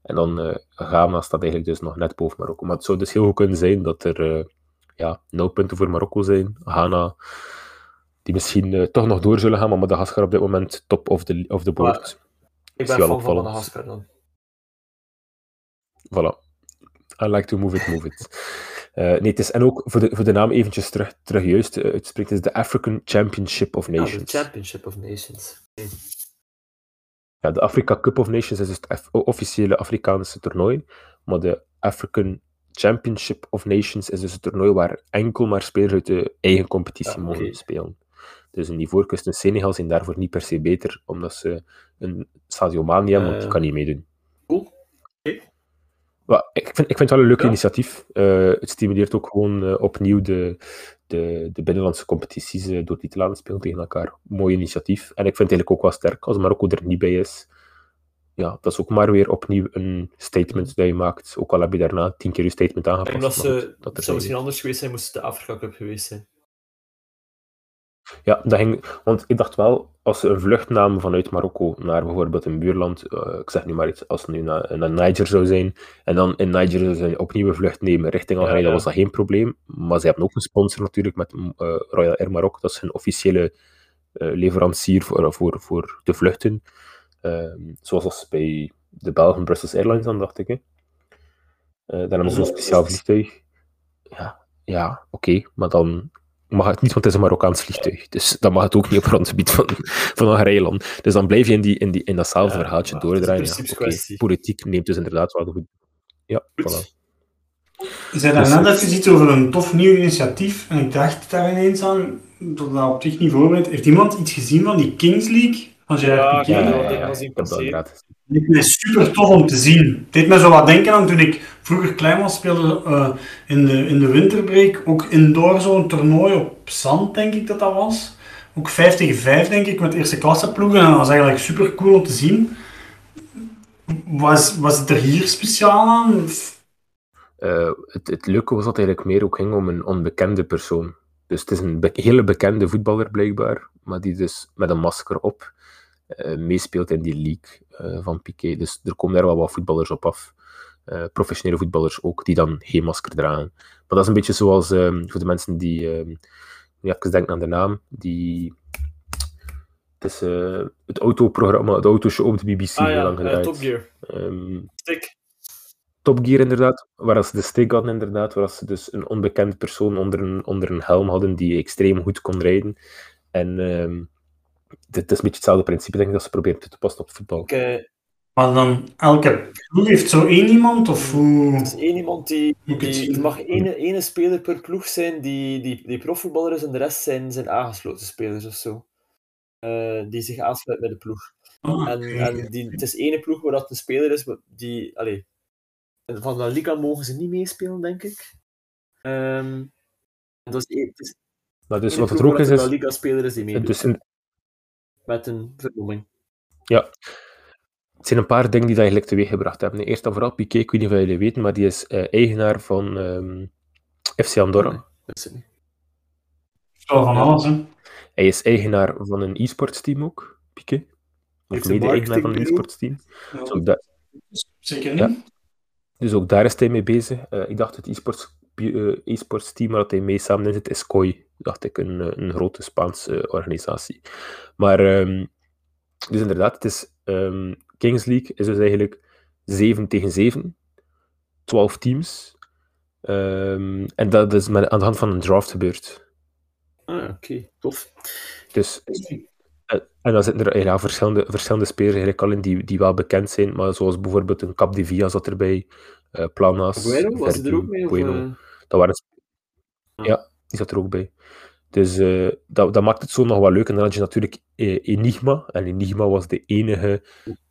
En dan Ghana staat eigenlijk dus nog net boven Marokko. Maar het zou dus heel goed kunnen zijn dat er ja, 0 punten voor Marokko zijn. Ghana, die misschien uh, toch nog door zullen gaan, maar Madagaskar op dit moment top of the, of the board. Ik ben fan van Madagaskar dan. Voilà. I like to move it, move it. Uh, nee, het is, en ook voor de, voor de naam eventjes terug, terug juist uh, uitspreekt, het is de African Championship of Nations. Ja, de Championship of Nations. Okay. Ja, de Africa Cup of Nations is het officiële Afrikaanse toernooi, maar de African Championship of Nations is dus het toernooi waar enkel maar spelers uit de eigen competitie ja, okay. mogen spelen. Dus een Ivoorkust en Senegal zijn daarvoor niet per se beter, omdat ze een Sadio Mane hebben, want die kan niet meedoen. Cool. Okay. Maar ik, vind, ik vind het wel een leuk ja. initiatief. Uh, het stimuleert ook gewoon uh, opnieuw de, de, de binnenlandse competities uh, door die te laten spelen tegen elkaar. Mooi initiatief. En ik vind het eigenlijk ook wel sterk als Marokko er niet bij is. Ja, dat is ook maar weer opnieuw een statement dat je maakt. Ook al heb je daarna tien keer je statement aangepast. En dat, ze, dat zou misschien anders geweest zijn, moest de Afrika Cup geweest zijn. Ja, dat ging, want ik dacht wel, als ze een vlucht namen vanuit Marokko naar bijvoorbeeld een buurland, uh, ik zeg nu maar iets, als ze nu naar, naar Niger zou zijn, en dan in Niger zou ze opnieuw een vlucht nemen richting Algerije, ja, was dat geen probleem. Maar ze hebben ook een sponsor natuurlijk met uh, Royal Air Maroc, dat is hun officiële uh, leverancier voor, voor, voor de vluchten. Ehm, zoals als bij de Belgen Brussels Airlines dan, dacht ik. Hè. Uh, dan hebben ze zo'n speciaal vliegtuig. Ja, ja oké, maar dan mag het niet, want het is een Marokkaans vliegtuig. Dus dan mag het ook niet op grondgebied van, van een Rijland. Dus dan blijf je in, die, in, die, in datzelfde ja, verhaaltje doordraaien. Ja, okay. Politiek neemt dus inderdaad wel goed. Ja, goed. voilà. Je zei daarnet dus, even iets over een tof nieuw initiatief. En ik dacht daar ineens aan, dat dat op zich niet voorbereid. Heeft iemand iets gezien van die Kings League? Gerard ja, Piqué? Ja, ja, ja, ja, dat is super tof om te zien. Het deed me zo wat denken aan toen ik vroeger klein was, speelde uh, in, de, in de winterbreak ook indoor zo'n toernooi op zand, denk ik dat dat was. Ook 5 tegen 5, denk ik, met eerste klasse ploegen. En dat was eigenlijk super cool om te zien. Was, was het er hier speciaal aan? Uh, het, het leuke was dat het eigenlijk meer ook ging om een onbekende persoon. Dus het is een be hele bekende voetballer blijkbaar, maar die dus met een masker op meespeelt in die league uh, van Piqué. Dus er komen daar wel wat voetballers op af. professionele voetballers ook, die dan geen masker dragen. Maar dat is een beetje zoals ehm, voor de mensen die, ehm, ja, ik denk aan de naam, die het is het autoprogramma, het autoshow op de BBC. Ah, ja, lang. Top Gear. Um, Stick. Top Gear inderdaad, waar ze de stick hadden inderdaad, waar ze dus een onbekend persoon onder een, onder een helm hadden die extreem goed kon rijden. En dit is een beetje hetzelfde principe, denk ik, dat ze proberen toe te passen op voetbal. Okay. Maar dan, elke ploeg heeft zo één iemand, of hoe... Het is één iemand die... die er mag één, ene speler per ploeg zijn die, die, die profvoetballer is en de rest zijn, zijn aangesloten spelers of zo. Uh, die zich aansluit met de ploeg. Oh, en en die, het is één ploeg waar dat een speler is die... Allez, van La Liga mogen ze niet meespelen, denk ik. Um, dat is, het is maar dus wat het ook is, is... Is. Dus in... Met een vernoeming. Ja. Het zijn een paar dingen die dat eigenlijk teweeggebracht hebben. Eerst en vooral Piqué, ik weet niet of jullie weten, maar die is uh, eigenaar van um, FC Andorra. Nee, dat is het niet. Zo van alles, hè? Hij is eigenaar van een e-sports team ook, Piqué. Of mede-eigenaar van een e-sports team. Ja. Dat... Zeker niet. Ja. Dus ook daar is hij mee bezig. Uh, ik dacht het e-sports, e-sports team waar hij mee samen in zit, is KOI. Dacht ik, een, een grote Spaanse organisatie. Maar, um, dus inderdaad, het is, um, Kings League is dus eigenlijk 7 tegen 7. 12 teams. Um, en dat is met, aan de hand van een draft gebeurd. Ah, oké, okay. tof. Dus en dan zitten er ja, verschillende, verschillende spelers eigenlijk al in die, die wel bekend zijn, maar zoals bijvoorbeeld een Cap de Via zat erbij, uh, Planas, Bueno, was er ook mee? Bueno. Of, uh... dat waren... Ja, die zat er ook bij. Dus uh, dat, dat maakt het zo nog wel leuk. En dan had je natuurlijk Enigma. En Enigma was de enige,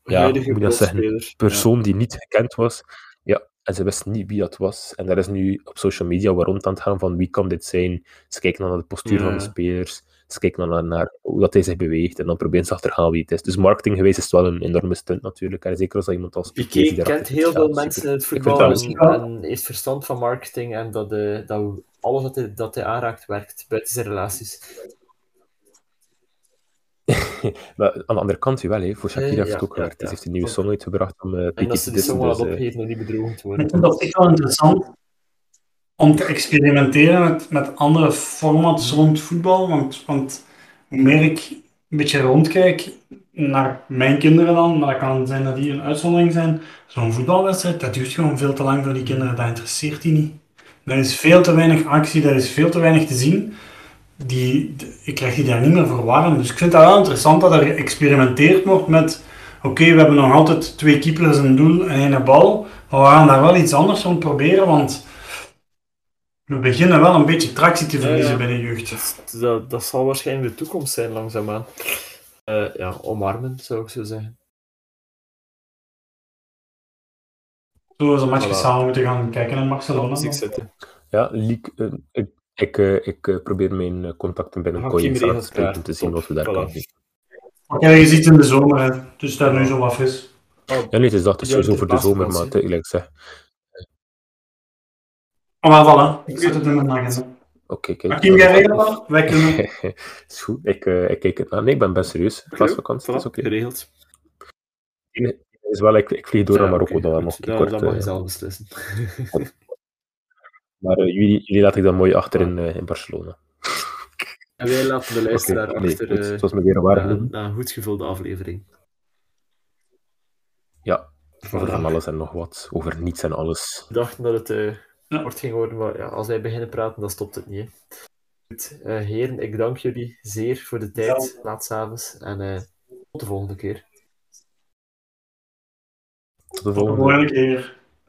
ja, hoe moet dat zeggen, persoon ja. die niet gekend was. Ja, en ze wisten niet wie dat was. En daar is nu op social media waar rond aan het gaan van wie kan dit zijn. Ze kijken naar de postuur ja. van de spelers. Ze kijken naar, naar hoe dat hij zich beweegt en dan proberen ze achterhalen wie het is. Dus marketing geweest is wel een enorme stunt natuurlijk. En zeker als dat iemand als Piqué kent heel veel mensen in het voetbal en, heeft verstand van marketing en dat, de, dat alles dat hij, dat hij aanraakt werkt buiten zijn relaties. maar aan de andere kant wel, hè. voor Shakira heeft het ook gewerkt. Ja, ja, heeft een nieuwe song uitgebracht om uh, En dat ze die song wel dus, opgeven om niet bedrogen te worden. Dat is wel interessant om te experimenteren met, met andere formats rond voetbal. Want, want hoe meer ik een beetje rondkijk naar mijn kinderen dan, maar dat kan zijn dat die een uitzondering zijn. Zo'n voetbalwedstrijd, dat duurt gewoon veel te lang voor die kinderen, dat interesseert die niet. Er is veel te weinig actie, er is veel te weinig te zien. Die, ik krijg die daar niet meer voor warm. Dus ik vind dat wel interessant dat er geëxperimenteerd wordt met oké, okay, we hebben nog altijd twee keepers, een doel en een bal. Maar we gaan daar wel iets anders rond proberen, want we beginnen wel een beetje tractie te verliezen ja, ja. bij de jeugd. Dat, dat, dat, zal waarschijnlijk de toekomst zijn, langzaamaan. Uh, ja, omarmen, zou ik zo zeggen. Zo is een matchje voilà. samen moeten gaan kijken in Barcelona. Ja, uh, ik, ik, uh, ik probeer mijn contacten binnen Kooi te spreken om te zien wat we daar kunnen doen. Oké, je ziet in de zomer, hè. dus daar nu zo wat vis. Oh, ja, nee, het is dat, het is sowieso voor de zomer, maar tegelijk zeg. Oh, maar voilà, ik zet het in mijn agenda. Oké, okay, kijk. Hakim, jij regelt? Wij kunnen. is goed, ik, uh, ik kijk het aan. Nee, ik ben best serieus. Klasvakantie, is oké. Okay. Geregeld. Is wel, ik, ik vlieg door naar ja, Marokko, okay. dan nog ja, kort. Dat mag je zelf beslissen. Maar uh, jullie, jullie laat ik dan mooi achter in, uh, in Barcelona. En wij laten de luisteraar okay, achter nee, goed, me weer waar na, na een goed gevulde aflevering. Ja, Over van alles en nog wat. Over niets en alles. We dachten dat het eh, Ja. kort ging worden, maar ja, als wij beginnen praten, dan stopt het niet. Hè. Goed, eh, heren, ik dank jullie zeer voor de tijd, laat s'avonds, en eh, tot de volgende keer. Tot de Tot de volgende. volgende keer.